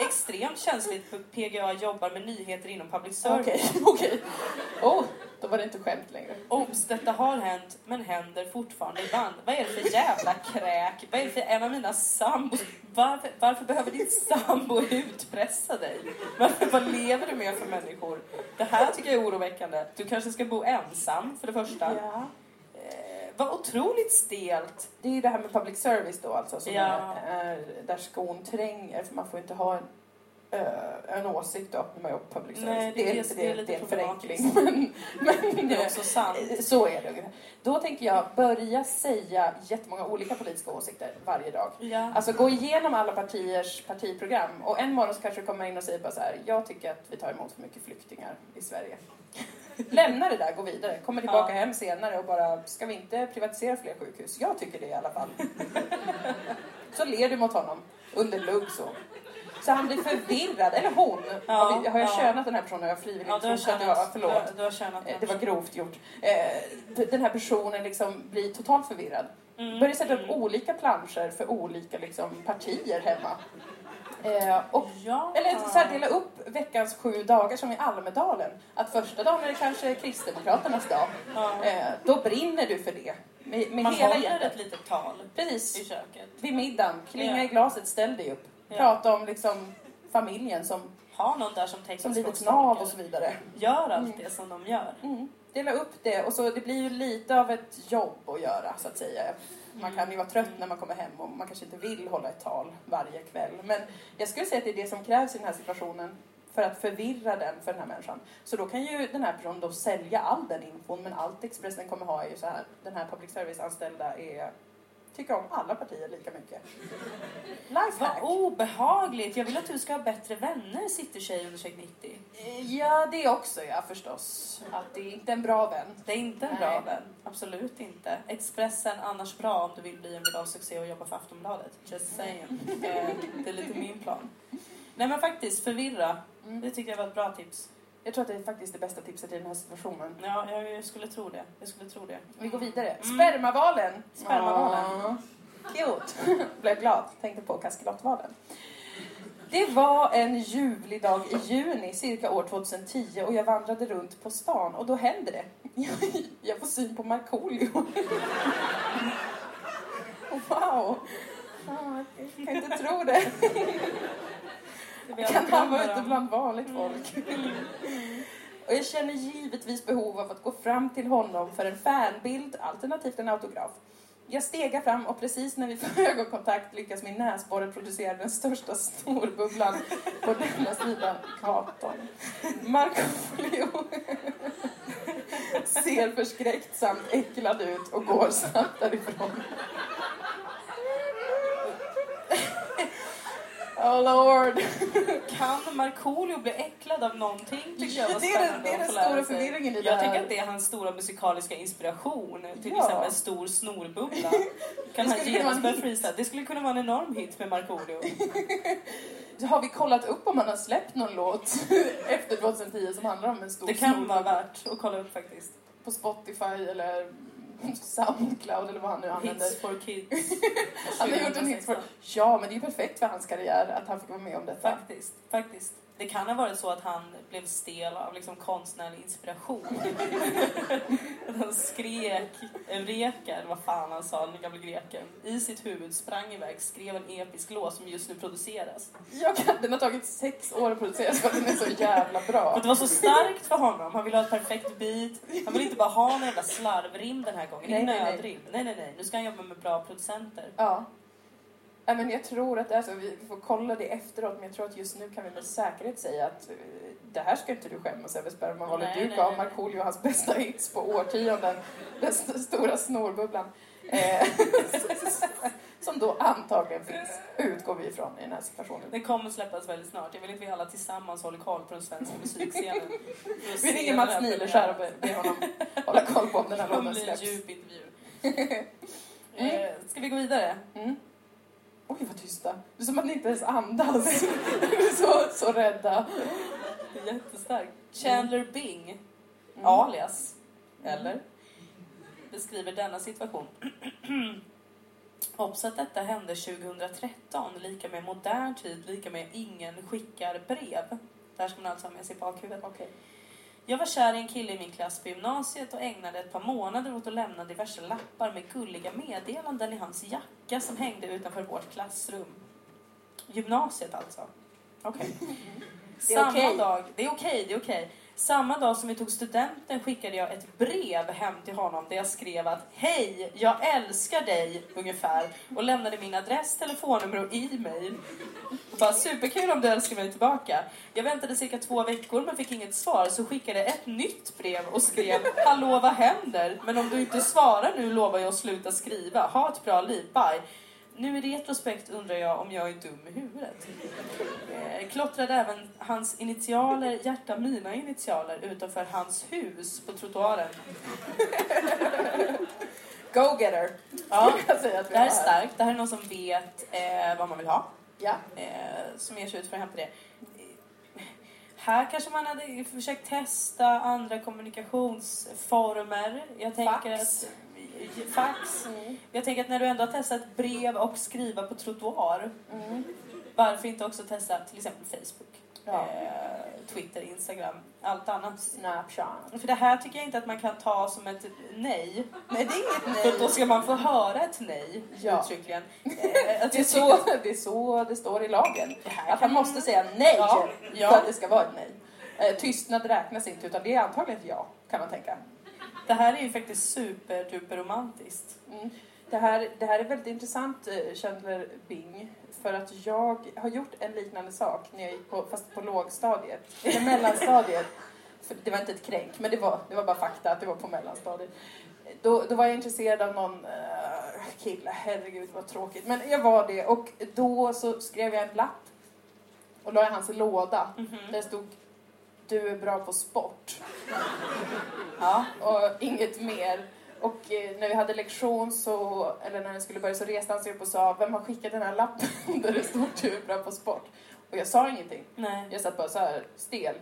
D: Extremt känsligt för PGA jobbar med nyheter inom public service.
C: Okej, okej. Oh, var det inte skämt längre.
D: Obs, detta har hänt, men händer fortfarande ibland. Vad är det för jävla kräk? Vad är det för en av mina sambos? Varför, varför behöver din sambo utpressa dig? Varför, vad lever du med för människor? Det här tycker jag är oroväckande. Du kanske ska bo ensam, för det första.
C: Ja.
D: Eh, vad otroligt stelt.
C: Det är ju det här med public service då alltså, som
D: Ja.
C: är, är där skon tränger, för man får inte ha en, eh, en åsikt jobbar på public service.
D: Nej, det är
C: inte
D: det- det är
C: det,
D: lite
C: det är en förenkling. Men, men
D: Det är
C: eh,
D: också sant.
C: Så är det. Då tänker jag börja säga jättemånga olika politiska åsikter varje dag.
D: Ja.
C: Alltså gå igenom alla partiers partiprogram och en morgon så kanske du kommer in och säger bara så här, jag tycker att vi tar emot för mycket flyktingar i Sverige. Lämna det där, gå vidare. Kommer tillbaka
D: Ja.
C: hem senare och bara, ska vi inte privatisera fler sjukhus? Jag tycker det i alla fall. så ler du mot honom under lugg så. Så han blir förvirrad, eller hon.
D: Ja,
C: har, vi, har jag
D: ja.
C: könat den här personen? Jag frivilligt
D: Ja, du har
C: trott att
D: tjänat.
C: jag, förlåt.
D: Du, du har tjänat.
C: Eh, Det var grovt gjort. Eh, Den här personen liksom blir totalt förvirrad.
D: Mm,
C: Börjar sätta upp
D: mm.
C: olika planscher för olika liksom, partier hemma. Eh, och,
D: Ja.
C: eller så här, dela upp veckans sju dagar som i Almedalen. Att första dagen är det kanske Kristdemokraternas dag.
D: Ja.
C: Eh, då brinner du för det. Med, med
D: Man
C: hela
D: håller
C: hjärtat.
D: ett litet tal i
C: Precis.
D: köket.
C: Vid middagen, klinga
D: Ja.
C: i glaset, ställ dig upp.
D: Ja.
C: Prata om liksom familjen som,
D: Ha någon där som
C: som
D: teckenspråkstolkar.
C: nav och så vidare.
D: Gör allt det som de gör.
C: Mm. Dela upp det och så det blir ju lite av ett jobb att göra så att säga. Man kan ju vara trött när man kommer hem och man kanske inte vill hålla ett tal varje kväll. Men jag skulle säga att det är det som krävs i den här situationen för att förvirra den för den här människan. Så då kan ju den här personen då sälja all den infon men allt Expressen kommer ha är ju så här. Den här public service-anställda är tycker om alla partier lika mycket.
D: Vad
C: Lifehack!
D: obehagligt! Jag vill att du ska ha bättre vänner, sitter tjej understreck 90.
C: Ja, det också ja förstås. Att det är inte en bra vän.
D: Det är inte en
C: Nej.
D: bra vän. Absolut inte. Expressen annars bra om du vill bli en viral succé och jobba för Aftonbladet. Just saying. Eh, det är lite min plan. Nej men faktiskt, förvirra.
C: Mm.
D: Det tycker jag var ett bra tips.
C: Jag tror att det är faktiskt det bästa tipset i den här situationen.
D: Ja, jag, jag skulle tro det. Jag skulle tro det.
C: Vi går vidare.
D: Mm.
C: Spermavalen.
D: Spermavalen.
C: Ja. Cute. Blev glad. Tänkte på kaskelotvalen. Det var en ljuvlig dag i juni, cirka år 2010 och jag vandrade runt på stan och då hände det. Jag, jag får syn på Markoolio. Wow! Ah, Jag kan inte tro det. Kan han vara ute bland vanligt folk? Och jag känner givetvis behov av att gå fram till honom för en fanbild, alternativt en autograf. Jag stegar fram och precis när vi får ögonkontakt lyckas min näsborre producera den största snorbubblan på denna sidan gatan. Markoolio ser förskräckt samt äcklad ut och går snabbt därifrån. Oh lord!
D: Kan Markoolio bli äcklad av någonting? Tycker jag var
C: Det är den- det är den stora förvirringen i det
D: Jag
C: här.
D: tycker att det är hans stora musikaliska inspiration. Till
C: Ja.
D: exempel en stor snorbubbla. Kan han
C: vara
D: genast
C: en
D: börja
C: hit.
D: freestyla? Det skulle kunna vara en enorm hit med Markoolio.
C: Har vi kollat upp om han har släppt någon låt efter 2010 som handlar om en stor
D: Det kan vara
C: snorbubbla
D: värt att kolla upp faktiskt.
C: på Spotify eller Soundcloud eller vad han nu använder.
D: Hits for kids.
C: Han har gjort en hit för... Ja, men det är ju perfekt för hans karriär att han fick vara med om detta.
D: Faktiskt, faktiskt. Det kan ha varit så att han blev stel av liksom konstnärlig inspiration. Han skrek Eureka, eller vad fan han sa, den gamla greken, i sitt huvud, sprang iväg, skrev en episk låt som just nu produceras.
C: Jag kan, den har tagit sex år att produceras för att den är så jävla bra.
D: att det var så starkt för honom. Han ville ha ett perfekt beat. Han ville inte bara ha en jävla slarvrim den här gången.
C: Nej,
D: Nej,
C: nej. Nej,
D: nej, nej. Nu ska han jobba med bra producenter.
C: Ja. Ja, men jag tror att det är så. Vi får kolla det efteråt, men jag tror att just nu kan vi med säkerhet säga att eh, det här ska inte du skämmas över spermavalet.
D: Nej,
C: Du gav. Markoolio hans bästa hits på årtionden. Den st- stora snorbubblan. Eh, som då antagligen finns, utgår vi ifrån i den här situationen.
D: Den kommer släppas väldigt snart. Jag vill att vi alla tillsammans håller koll på den svenska musikscenen.
C: Vi ringer Mats Nileskär och ber honom hålla koll på om den här
D: Det kommer
C: låten
D: bli en
C: släpps.
D: djup intervju. Eh, ska vi gå vidare?
C: Mm. Oj, vad tysta. Det är som att ni inte ens andas. Så, så rädda.
D: Det är jättestarkt. Chandler Bing alias, eller, beskriver denna situation. Obs att detta hände 2013, lika med modern tid, lika med ingen skickar brev. Det här ska man alltså ha med sig bakhuvudet.
C: Okej.
D: Jag var kär i en kille i min klass på gymnasiet och ägnade ett par månader åt att lämna diverse lappar med gulliga meddelanden i hans jacka som hängde utanför vårt klassrum. Gymnasiet alltså. Okej.
C: Är
D: Samma
C: okej.
D: dag, det är okej, det är okej. Samma dag som vi tog studenten skickade jag ett brev hem till honom där jag skrev att Hej, jag älskar dig ungefär och lämnade min adress, telefonnummer och e-mail. Och Bara superkul om du älskar mig tillbaka. Jag väntade cirka två veckor men fick inget svar så skickade ett nytt brev och skrev Hallå vad händer? Men om du inte svarar nu lovar jag att sluta skriva. Ha ett bra liv, bye. Nu i retrospekt undrar jag om jag är dum i huvudet. Eh, klottrade även hans initialer, hjärta mina initialer, utanför hans hus på trottoaren. Ja,
C: säga att vi
D: det här är starkt. Det här är någon som vet eh, vad man vill ha.
C: Ja.
D: Eh, som ger sig ut för att hämta det. Här kanske man hade försökt testa andra kommunikationsformer. Jag tänker
C: Fax.
D: att... Fax. Jag tänker att när du ändå har testat brev och skriva på trottoar,
C: Mm.
D: varför inte också testa till exempel Facebook,
C: Ja.
D: eh, Twitter, Instagram, allt annat.
C: Snapchat.
D: För det här tycker jag inte att man kan ta som ett nej.
C: Nej, det är inget
D: För då
C: nej.
D: ska man få höra ett nej,
C: Ja.
D: uttryckligen. Eh, att
C: Det är, så, det är så det står i lagen.
D: här
C: Att han måste säga nej
D: ja.
C: för att det ska vara ett nej. Eh, tystnad räknas inte, utan det är antagligen ett ja, kan man tänka.
D: Det här är ju faktiskt superduper romantiskt.
C: Mm. Det, här, det här är väldigt intressant, eh, Chandler Bing, för att jag har gjort en liknande sak när jag gick på, fast på lågstadiet, eller mellanstadiet. För det var inte ett kränk, men det var, det var bara fakta att det var på mellanstadiet. Då, då var jag intresserad av någon uh, kille, herregud vad tråkigt. Men jag var det och då så skrev jag en lapp och la i hans låda.
D: Mhm.
C: Där det stod Du är bra på sport.
D: Ja.
C: och inget mer. Och eh, när vi hade lektion så, eller när den skulle börja så reste han sig upp och sa Vem har skickat den här lappen där det stod du är bra på sport? Och jag sa ingenting.
D: Nej.
C: Jag satt bara så här stel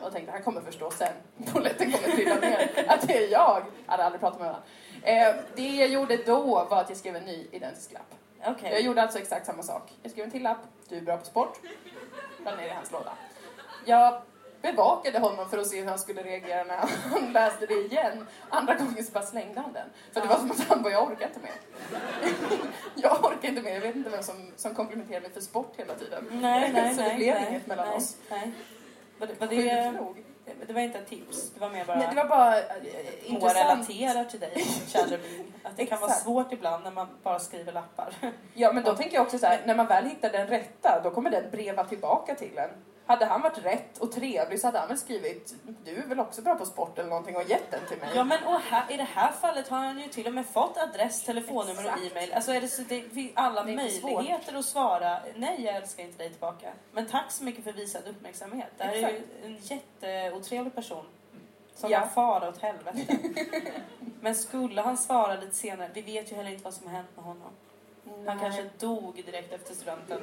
C: och tänkte han kommer förstå sen. Polletten kommer trilla ner. Att det är jag. Jag hade aldrig pratat med honom. Eh, det jag gjorde då var att jag skrev en ny identisk lapp.
D: Okej.
C: Jag gjorde alltså exakt samma sak. Jag skrev en till lapp. Du är bra på sport. La ner i hans låda. Jag bevakade honom för att se hur han skulle reagera när han läste det igen. Andra gången så bara slängde han den. För det var som att han bara, jag orkar inte mer. jag orkar inte mer. Jag vet inte vem som, som komplimenterar mig för sport hela tiden.
D: Nej, nej,
C: så
D: nej.
C: det blev
D: nej,
C: inget mellan
D: nej,
C: oss.
D: Nej. Var det, var det, det var inte ett tips, det var mer bara
C: Nej, det var bara eh,
D: Moa
C: intressant.
D: relaterar till dig, Chandler Bing. Att det kan vara svårt ibland när man bara skriver lappar.
C: Ja, men då tänker jag också så här, när man väl hittar den rätta, då kommer den breva tillbaka till en. Hade han varit rätt och trevlig så hade han väl skrivit du är väl också bra på sport eller någonting och gett den till mig.
D: Ja men och här, i det här fallet har han ju till och med fått adress, telefonnummer och
C: Exakt.
D: e-mail. Alltså är det, så, det finns alla
C: Det
D: möjligheter att svara nej jag älskar inte dig tillbaka. Men tack så mycket för visad uppmärksamhet. Det här är ju en jätteotrevlig person. Som
C: Ja.
D: fara åt helvete. men skulle han svara lite senare, vi vet ju heller inte vad som har hänt med honom. Han kanske dog direkt efter studenten.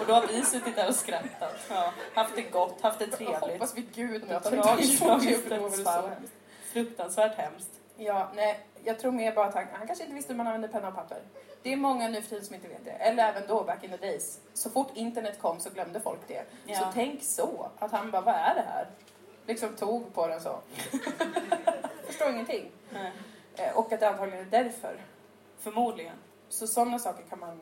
D: och då har vi suttit där och skrattat. Ja, haft det gott, haft det
C: Jag
D: trevligt.
C: hoppas vid gud att han inte
D: dödsfall. Fruktansvärt hemskt.
C: Ja, nej, jag tror mer bara att han, han kanske inte visste hur man använde penna och papper. Det är många nu för tiden som inte vet det. Eller även då, back in the days. Så fort internet kom så glömde folk det.
D: Ja.
C: Så tänk så, att han bara, vad är det här? Liksom tog på den så. Förstår ingenting.
D: Nej.
C: Eh, Och att det antagligen är därför.
D: Förmodligen.
C: Så sådana saker kan man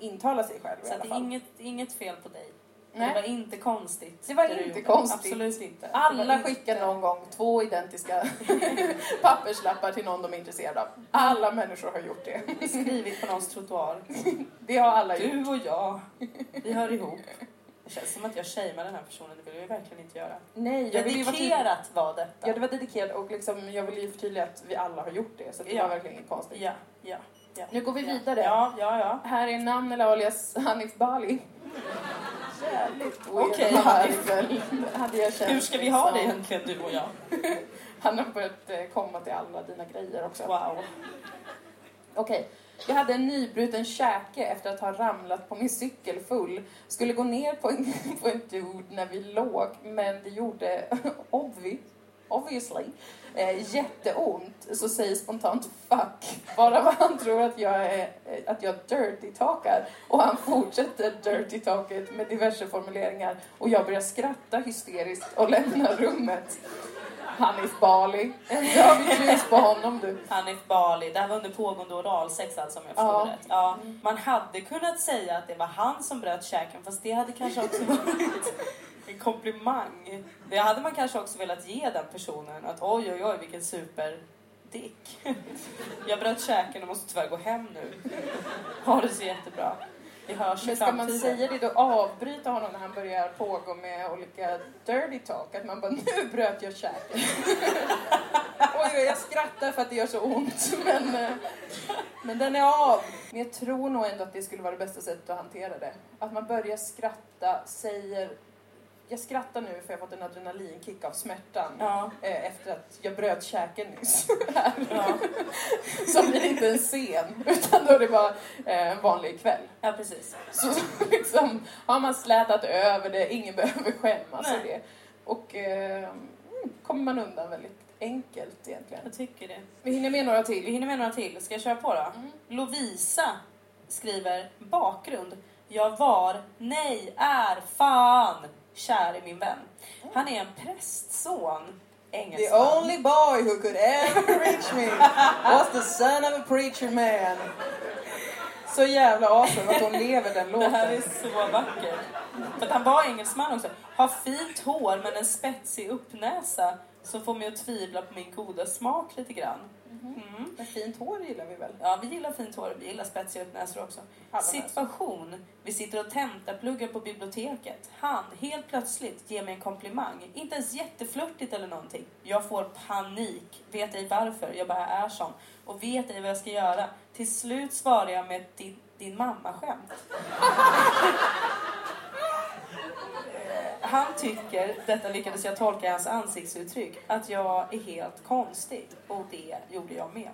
C: intala sig själv i
D: Så att
C: alla
D: det är
C: fall.
D: inget, inget fel på dig.
C: Nej.
D: Det var inte konstigt.
C: Det var
D: du
C: inte konstigt.
D: Absolut inte.
C: Alla
D: var inte-
C: skickar någon gång två identiska papperslappar till någon de är intresserade av. Alla människor har gjort det.
D: Skrivit på någons trottoar.
C: Det har alla gjort.
D: Du och jag, vi hör ihop. Det känns som att jag shamear den här personen, det vill jag verkligen inte göra.
C: Nej, jag.
D: Dedikerat var detta.
C: Ja, det var dedikerat och liksom, jag vill ju förtydliga att vi alla har gjort det. Så det
D: Ja.
C: var verkligen inget konstigt.
D: Ja, ja, ja.
C: Nu går vi vidare.
D: Ja, ja, ja.
C: Här är namn eller alias Hanif Bali. Jävligt weird
D: Okej, Hanif.
C: ikväll. Hade jag känt
D: Hur ska vi ha det
C: liksom.
D: egentligen, du och jag?
C: Han har börjat eh, komma till alla dina grejer också.
D: Wow.
C: Okej. Jag hade en nybruten käke efter att ha ramlat på min cykel full. Skulle gå ner på en, på en dude när vi låg, men det gjorde obvi obviously, eh, jätteont så säger spontant fuck bara vad han tror att jag, är, eh, att jag dirty talkar. Och han fortsätter dirty talket med diverse formuleringar och jag börjar skratta hysteriskt och lämnar rummet. Hanif Bali. Nu har vi ljus på honom du.
D: Hanif Bali, det här var under pågående oralsex alltså om jag förstår
C: Ja.
D: rätt. Ja. Man hade kunnat säga att det var han som bröt käken fast det hade kanske också varit en komplimang. Det hade man kanske också velat ge den personen att oj oj oj vilken superdick. Jag bröt käken och måste tyvärr gå hem nu. Ha det så jättebra. Vi hörs
C: Men ska man säga det då, avbryta honom när han börjar pågå med olika dirty talk? Att man bara, nu bröt jag käken. oj, oj, jag skrattar för att det gör så ont. Men, eh, men den är av. Men jag tror nog ändå att det skulle vara det bästa sättet att hantera det. Att man börjar skratta, säger jag skrattar nu för jag har fått en adrenalinkick av smärtan
D: Ja,
C: eh, efter att jag bröt käken nyss. här.
D: ja,
C: Så blir det inte en scen, utan då är det bara eh, en vanlig kväll.
D: ja precis.
C: Så liksom, har man slätat över det, ingen behöver skämmas för det. Och eh, mm, kommer man undan väldigt enkelt egentligen.
D: Jag tycker det.
C: Vi hinner med några
D: Vi
C: till.
D: hinner med några till. Ska jag köra på då?
C: Mm.
D: Lovisa skriver bakgrund. Jag var, nej, är, fan kär i min vän. Han är en prästson.
C: The
D: Engelsman.
C: only boy who could ever reach me was the son of a preacher man. Så jävla awesome att hon lever den
D: Det här är
C: låten.
D: så vackert. För att han var engelsman också. Har fint hår men en spetsig uppnäsa som får mig att tvivla på min goda smak lite grann. Mm.
C: Men fint hår gillar vi väl?
D: Ja, vi gillar fint hår. Vi gillar spetsiga uppnäsor också.
C: Alla
D: Situation. Vi sitter och tentapluggar på biblioteket. Han, helt plötsligt, ger mig en komplimang. Inte ens jätteflörtigt eller någonting. Jag får panik. Vet ej varför. Jag bara är sån. Och vet ej vad jag ska göra. Till slut svarar jag med din, din mamma-skämt. Han tycker, detta lyckades jag tolka i hans ansiktsuttryck, att jag är helt konstig. Och det gjorde jag med.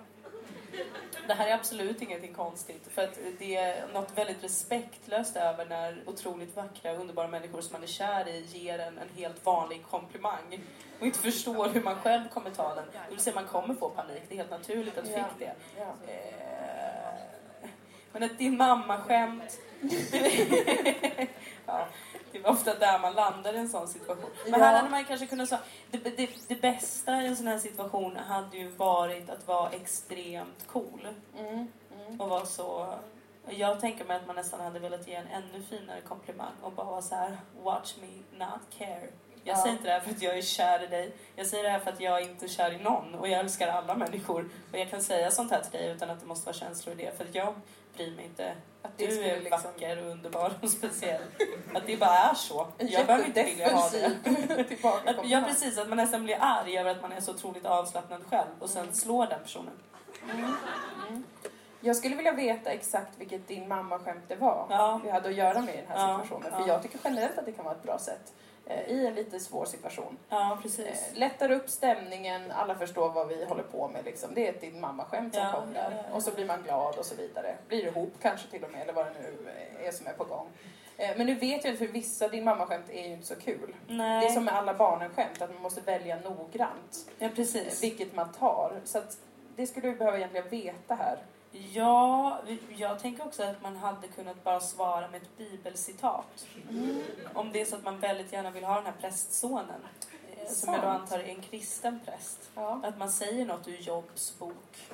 D: Det här är absolut ingenting konstigt. För att det är något väldigt respektlöst över när otroligt vackra, underbara människor som man är kär i ger en en helt vanlig komplimang. Och inte förstår hur man själv kommer ta den. Det vill säga man kommer få panik. Det är helt naturligt att du fick det. Eh, Men ett din mamma-skämt. ja, det var ofta där man landar i en sån situation. Men här hade man kanske kunnat säga, det, det, det bästa i en sån här situation hade ju varit att vara extremt cool.
C: Mm. Mm.
D: Och vara så... Jag tänker mig att man nästan hade velat ge en ännu finare komplimang och bara vara så här: watch me not care. Jag
C: Ja.
D: säger inte det här för att jag är kär i dig. Jag säger det här för att jag är inte är kär i någon och jag älskar alla människor. Och jag kan säga sånt här till dig utan att det måste vara känslor i det. För att jag bryr mig inte att
C: det
D: du är
C: liksom-
D: vacker och underbar och speciell. Att det bara är så. Jag behöver inte vilja ha det. Att, ja precis, att man nästan blir arg över att man är så otroligt avslappnad själv och sen slår den personen.
C: Jag skulle vilja veta exakt vilket din mamma-skämt det var
D: Ja.
C: vi hade att göra med i den här situationen.
D: ja.
C: För jag tycker generellt att det kan vara ett bra sätt i en lite svår situation.
D: Ja, precis.
C: Eh, lättar upp stämningen, alla förstår vad vi håller på med. Liksom. Det är ett din mamma-skämt som
D: Ja,
C: kom där.
D: ja, ja.
C: Och så blir man glad och så vidare. Blir ihop kanske till och med, eller vad det nu är som är på gång. Eh, Men nu vet jag att för vissa din mamma-skämt är ju inte så kul.
D: Nej.
C: Det är som med alla barnen-skämt, att man måste välja noggrant
D: Ja,
C: eh,
D: precis.
C: vilket man tar. Så att det skulle vi behöva egentligen veta här.
D: Ja, jag tänker också att man hade kunnat bara svara med ett bibelcitat. Om det är så att man väldigt gärna vill ha den här prästsonen. eh, Som jag då antar är en kristen präst.
C: Ja.
D: Att man säger något ur Jobs bok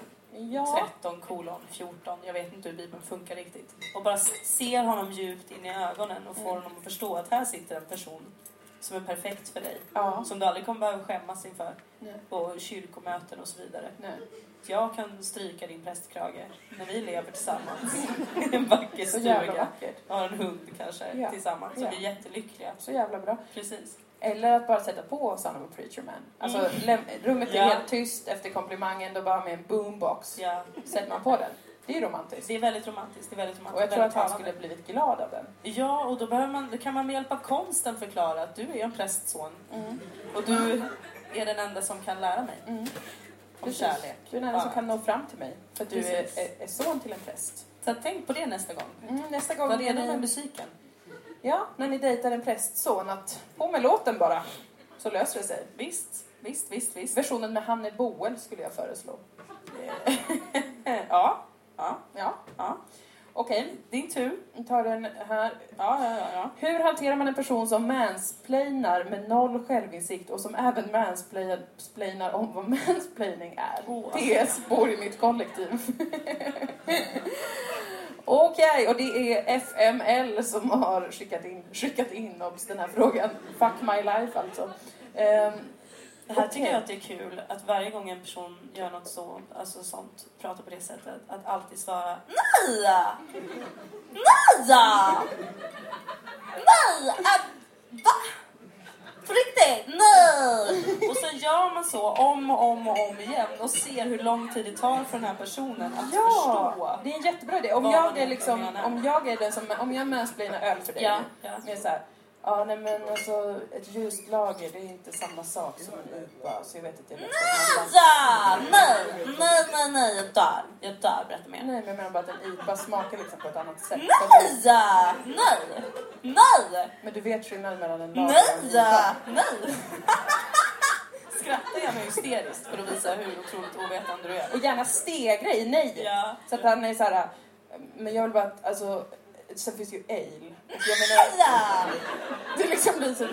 C: Ja.
D: 13 kolon 14. Jag vet inte hur Bibeln funkar riktigt. Och bara ser honom djupt in i ögonen och får
C: Mm.
D: honom att förstå att här sitter en person som är perfekt för dig.
C: ja.
D: Som du aldrig kommer behöva skämmas inför
C: Nej.
D: på kyrkomöten och så vidare.
C: Nej.
D: Jag kan stryka din prästkrage när vi lever tillsammans i en vacker stuga. Och har en hund kanske
C: Ja.
D: tillsammans. Så
C: Ja.
D: vi är jättelyckliga.
C: Så jävla bra.
D: Precis.
C: Eller att bara sätta på Son of a Preacher Man. Alltså, läm- rummet är
D: Mm. Ja.
C: helt tyst efter komplimangen, då bara med en boombox.
D: Ja.
C: Sätter man på den. Det är romantiskt.
D: Det är väldigt romantiskt. Det är väldigt romantiskt.
C: Och jag tror att han skulle blivit glad av den.
D: Ja, och då, behöver man, då kan man med hjälp av konsten förklara att du är en prästson. Och du är den enda som kan lära mig
C: Mm.
D: Om kärlek.
C: Du är den enda som kan nå fram till mig. För att du är, är, son till en präst.
D: Så tänk på det nästa gång.
C: Mm, nästa gång
D: Var redo med musiken.
C: ja, när ni dejtar en prästson, att på med låten bara. Så löser det sig.
D: Visst. visst, visst, visst.
C: Versionen med Hanne Boel skulle jag föreslå.
D: ja, ja,
C: Ja,
D: ja.
C: Okej.
D: Din tur.
C: Vi tar den här.
D: Ja, ja, ja. ja.
C: Hur hanterar man en person som mansplainar med noll självinsikt och som även mansplainar om vad mansplaining är?
D: Åh.
C: PS bor i mitt kollektiv. Okej, och det är FML som har skickat in, skickat in oss den här frågan. Fuck my life alltså. Ehm,
D: Det här tycker jag att det är kul, att varje gång en person gör något så, alltså sånt, pratar på det sättet, att alltid svara Nej! Nej! Nej! Att, va? På riktigt? Nej! Och så gör man så om och om och om igen och ser hur lång tid det tar för den här personen att
C: Ja,
D: förstå.
C: det är en jättebra idé. Om
D: vad
C: jag är liksom,
D: menar.
C: om jag är den som, om jag mansplainar öl för dig.
D: Ja, ja.
C: Med så här, ja nej men alltså ett ljust lager det är inte samma sak som en IPA så jag vet inte. Jag vet inte.
D: Ja, nej, nej, nej, nej, jag dör. Jag dör, berätta mer.
C: Nej men jag menar bara att en IPA smakar liksom på ett annat sätt.
D: Nej!
C: Att
D: Nej! Nej!
C: Men du vet skillnaden mellan en lager och en
D: Nej!
C: IPA?
D: Nej! Skrattar jag mig hysteriskt för att visa hur otroligt ovetande du är.
C: Och gärna stegra i nej.
D: Ja.
C: Så att han är så här, men jag vill bara att, alltså, sen finns ju ale. Jag menar, det liksom blir till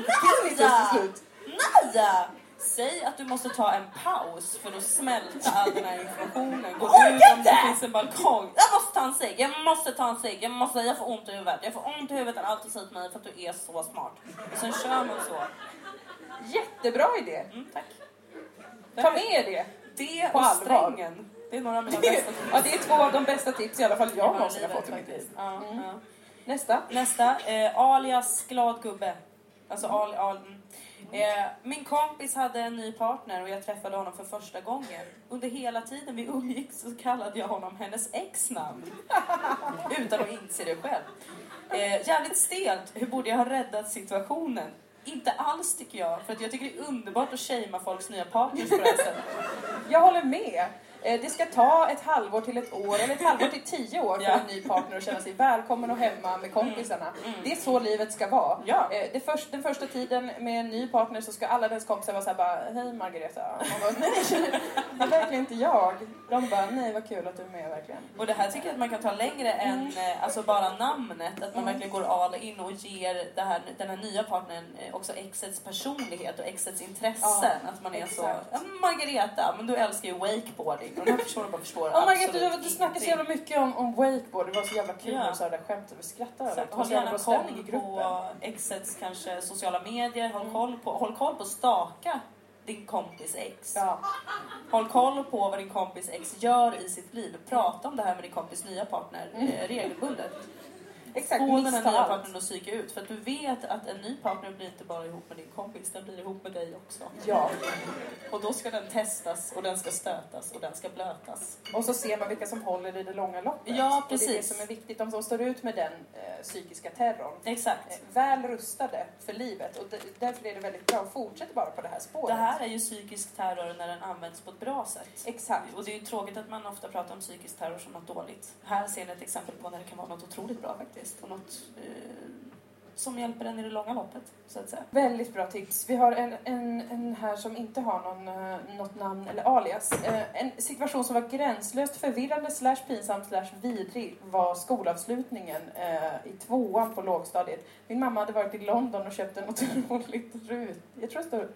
C: slut.
D: Nej! Säg att du måste ta en paus för att smälta all den här informationen. Gå ut om det finns en balkong. Jag måste ta en cigg, jag måste ta en cigg, jag måste, jag får ont i huvudet. Jag får ont i huvudet när allt säger till mig för att du är så smart. Och sen kör man så.
C: Jättebra idé.
D: Mm, tack.
C: Ta med det.
D: Det
C: På
D: och
C: allvar.
D: strängen. Det är några av mina bästa tips.
C: ja, det är två av de bästa tips i alla fall jag
D: i
C: någonsin har fått faktiskt.
D: Ja,
C: Mm.
D: ja.
C: Nästa.
D: Nästa, eh, alias glad gubbe. Alltså al, al, mm. eh, min kompis hade en ny partner och jag träffade honom för första gången. Under hela tiden vi umgicks så kallade jag honom hennes ex-namn. Utan att inse det själv. Eh, jävligt stelt. Hur borde jag ha räddat situationen? Inte alls tycker jag, för att jag tycker det är underbart att shamea folks nya partners på det här sättet.
C: Jag håller med. Eh, Det ska ta ett halvår till ett år eller ett halvår till tio år för
D: Ja.
C: en ny partner att känna sig välkommen och hemma med kompisarna. Det är så livet ska vara.
D: Ja.
C: Eh, Det först, den första tiden med en ny partner så ska alla dens kompisar vara såhär bara Hej Margareta. Bara, nej, det är verkligen inte jag. De bara, nej vad kul att du är med verkligen.
D: Och det här tycker jag att man kan ta längre än eh, alltså bara namnet. Att man verkligen går all in och ger här, den här nya partnern också exets personlighet och exets intressen. att man är så,
C: exakt.
D: ja, Margareta, men du älskar ju wakeboarding. Och den här personen bara förstår
C: Ja Margareta,
D: absolut
C: du, du snackar så jävla mycket om, om wakeboard. Det var så jävla kul
D: Ja.
C: du sa det där skämtet. Vi skrattade över det.
D: Håll
C: så
D: gärna koll
C: gruppen.
D: på exets kanske sociala medier. Håll,
C: Mm.
D: koll på, håll koll på staka din kompis ex.
C: Ja.
D: Håll koll på vad din kompis ex gör i sitt liv. Prata om det här med din kompis nya partner eh, regelbundet.
C: Exakt,
D: Få den här nya partnern att psyka ut. För att du vet att en ny partner blir inte bara ihop med din kompis, den blir ihop med dig också.
C: Ja.
D: Och då ska den testas och den ska stötas och den ska blötas.
C: Och så ser man vilka som håller i det långa loppet.
D: Ja,
C: Och det är det
D: precis.
C: som är viktigt. De som står ut med den eh, psykiska terrorn. Eh,
D: Exakt.
C: väl rustade för livet. Och d- därför är det väldigt bra att fortsätta bara på det här spåret.
D: Det här är ju psykisk terror när den används på ett bra sätt.
C: Exakt.
D: Och det är ju tråkigt att man ofta pratar om psykisk terror som något dåligt. Här ser ni ett exempel på när det kan vara något otroligt bra faktiskt. Och något eh, som hjälper en i det långa loppet, så att säga.
C: Väldigt bra tips. Vi har en, en, en här som inte har någon, eh, något namn eller alias. Eh, en situation som var gränslöst förvirrande slash pinsam slash vidrig var skolavslutningen eh, i tvåan på lågstadiet. Min mamma hade varit i London och köpt en otroligt rut, jag tror det står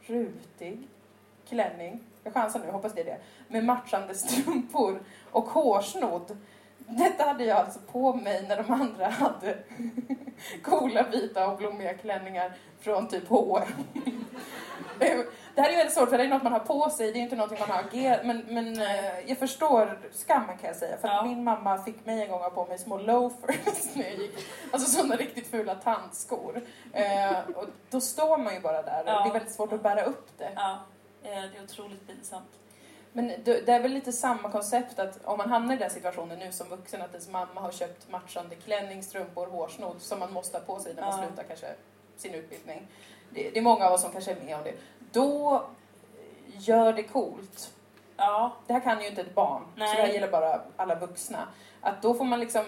C: rutig klänning. Jag chansar nu, hoppas det är det. Med matchande strumpor och hårsnodd. Detta hade jag alltså på mig när de andra hade coola vita och blommiga klänningar från typ H&M. Det här är ju väldigt svårt för det är något man har på sig, det är inte något man har agerat men, men eh, jag förstår skammen kan jag säga. För att
D: Ja.
C: min mamma fick mig en gång ha på mig små loafers när jag gick. Alltså sådana riktigt fula tantskor. Eh, och då står man ju bara där
D: Ja.
C: det är väldigt svårt att bära upp det.
D: Ja, eh, det är otroligt pinsamt.
C: Men det är väl lite samma koncept att om man hamnar i den situationen nu som vuxen att ens mamma har köpt matchande klänning, strumpor, hårsnodd som man måste ha på sig när man
D: Ja.
C: slutar kanske sin utbildning. Det, det är många av oss som kanske är med om det. Då gör det coolt.
D: Ja,
C: Det här kan ju inte ett barn, så
D: Nej.
C: det här gäller bara alla vuxna. Att då får man liksom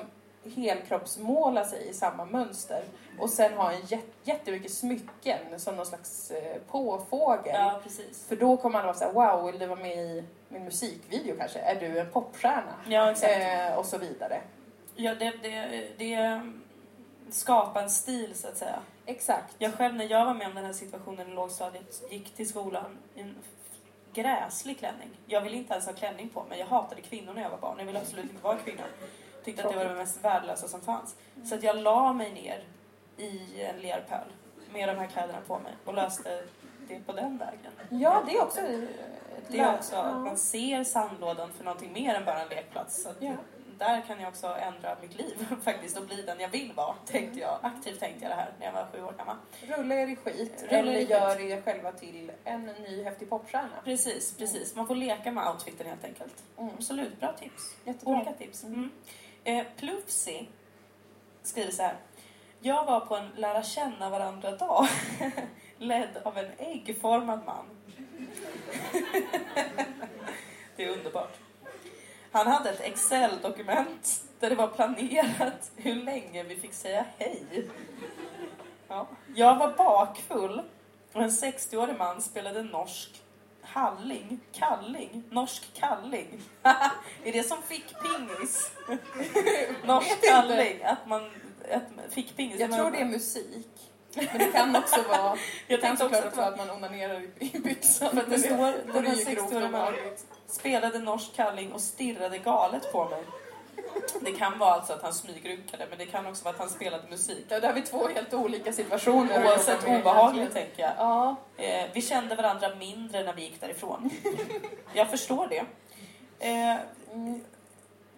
C: helkroppsmåla sig i samma mönster och sen ha en jät- jättemycket smycken som någon slags eh, påfågel.
D: Ja, precis.
C: För då kommer alla vara såhär, wow, vill du vara med i min musikvideo kanske? Är du en popstjärna?
D: Ja, exakt.
C: Eh, och så vidare.
D: Ja, det, det, det skapar en stil så att säga.
C: Exakt.
D: Jag själv när jag var med om den här situationen i lågstadiet gick till skolan i en gräslig klänning. Jag ville inte ens ha klänning på mig. Jag hatade kvinnor när jag var barn. Jag ville absolut inte vara kvinna. Tyckte att det var det mest värdelösa som fanns. Så att jag la mig ner i en lerpöl med de här kläderna på mig och löste det på den vägen.
C: Ja, det är också
D: Det är också att man ser sandlådan för någonting mer än bara en lekplats. Så
C: Ja.
D: Där kan jag också ändra mitt liv faktiskt och bli den jag vill vara. Tänkte jag. Aktivt tänkte jag det här när jag var sju år gammal.
C: Rulla er i skit.
D: Rulla
C: eller
D: skit.
C: gör er själva till en ny häftig popstjärna.
D: Precis, precis. Man får leka med outfiten helt enkelt.
C: Mm.
D: Absolut, bra tips.
C: Jättebra.
D: Olika tips. Mm. Eh, Plufsi skriver så här. Jag var på en lära känna varandra-dag ledd av en äggformad man. det är underbart. Han hade ett Excel-dokument där det var planerat hur länge vi fick säga hej. Ja. Jag var bakfull och en 60-årig man spelade norsk halling, kalling, norsk kalling. är det som fick pingis? norsk kalling, att man att man fick pingis.
C: Jag tror det är musik. Men det kan också vara...
D: Jag
C: kan såklart
D: att
C: också att man onanerar i- byxan.
D: Att det står den här
C: ju grovt
D: 60-åriga mannen
C: olagligt.
D: spelade norsk kalling och stirrade galet på mig. Det kan vara alltså att han smygrunkade, men det kan också vara att han spelade musik.
C: Ja, där har vi två helt olika situationer.
D: Oavsett obehagligt, tänker jag.
C: Ja,
D: Eh, vi kände varandra mindre när vi gick därifrån. Jag förstår det. Eh,
C: mm,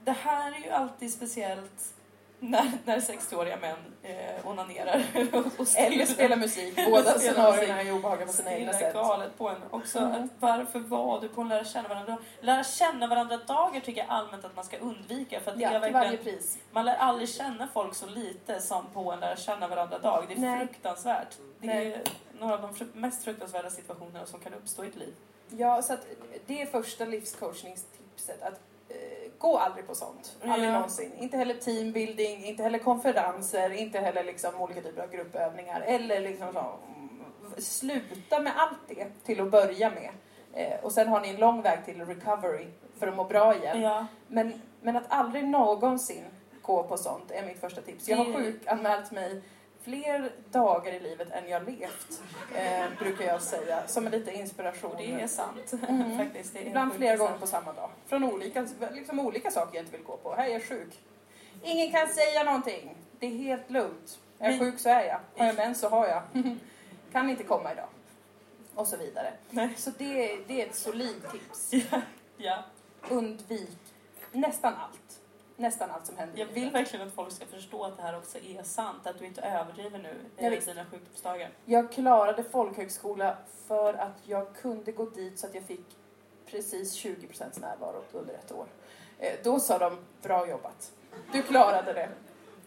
D: det här är ju alltid speciellt när, när 60-åriga män eh, onanerar och
C: eller spela musik. Båda scenarierna är obehagliga på sina egna sätt.
D: galet på en. Också
C: Mm.
D: att varför var du på en lära känna varandra Lära känna varandra-dagar tycker jag allmänt att man ska undvika. För att det är
C: Ja,
D: verkligen,
C: varje pris.
D: man lär aldrig känna folk så lite som på en lära känna varandra-dag. Det är
C: Nej.
D: fruktansvärt. Det
C: Nej.
D: är några av de mest fruktansvärda situationerna som kan uppstå i ett liv.
C: Ja, så att det är första livscoachningstipset. Att gå aldrig på sånt. Aldrig
D: Ja.
C: någonsin. Inte heller teambuilding, inte heller konferenser, inte heller liksom olika typer av gruppövningar. Eller liksom så, mm, sluta med allt det till att börja med. Eh, och sen har ni en lång väg till recovery för att må bra igen.
D: Ja.
C: Men, men att aldrig någonsin gå på sånt är mitt första tips. Jag har sjukanmält mig fler dagar i livet än jag levt, eh, brukar jag säga. Som en liten inspiration.
D: Det är sant.
C: Mm.
D: Faktiskt. Är
C: Ibland flera gånger på samma dag. Från olika, liksom olika saker jag inte vill gå på. Här är jag sjuk. Ingen kan säga någonting. Det är helt lugnt. Är jag sjuk så är jag. Har jag mens så har jag. kan inte komma idag. Och så vidare.
D: Nej.
C: Så det, det är ett solid tips.
D: Ja. ja.
C: Undvik nästan allt. Nästan allt som händer
D: Jag vill verkligen att folk ska förstå att det här också är sant. Att du inte överdriver nu i dina sjukdomsdagar.
C: Jag klarade folkhögskola för att jag kunde gå dit så att jag fick precis 20% närvaro under ett år. Eh, Då sa de, bra jobbat. Du klarade det.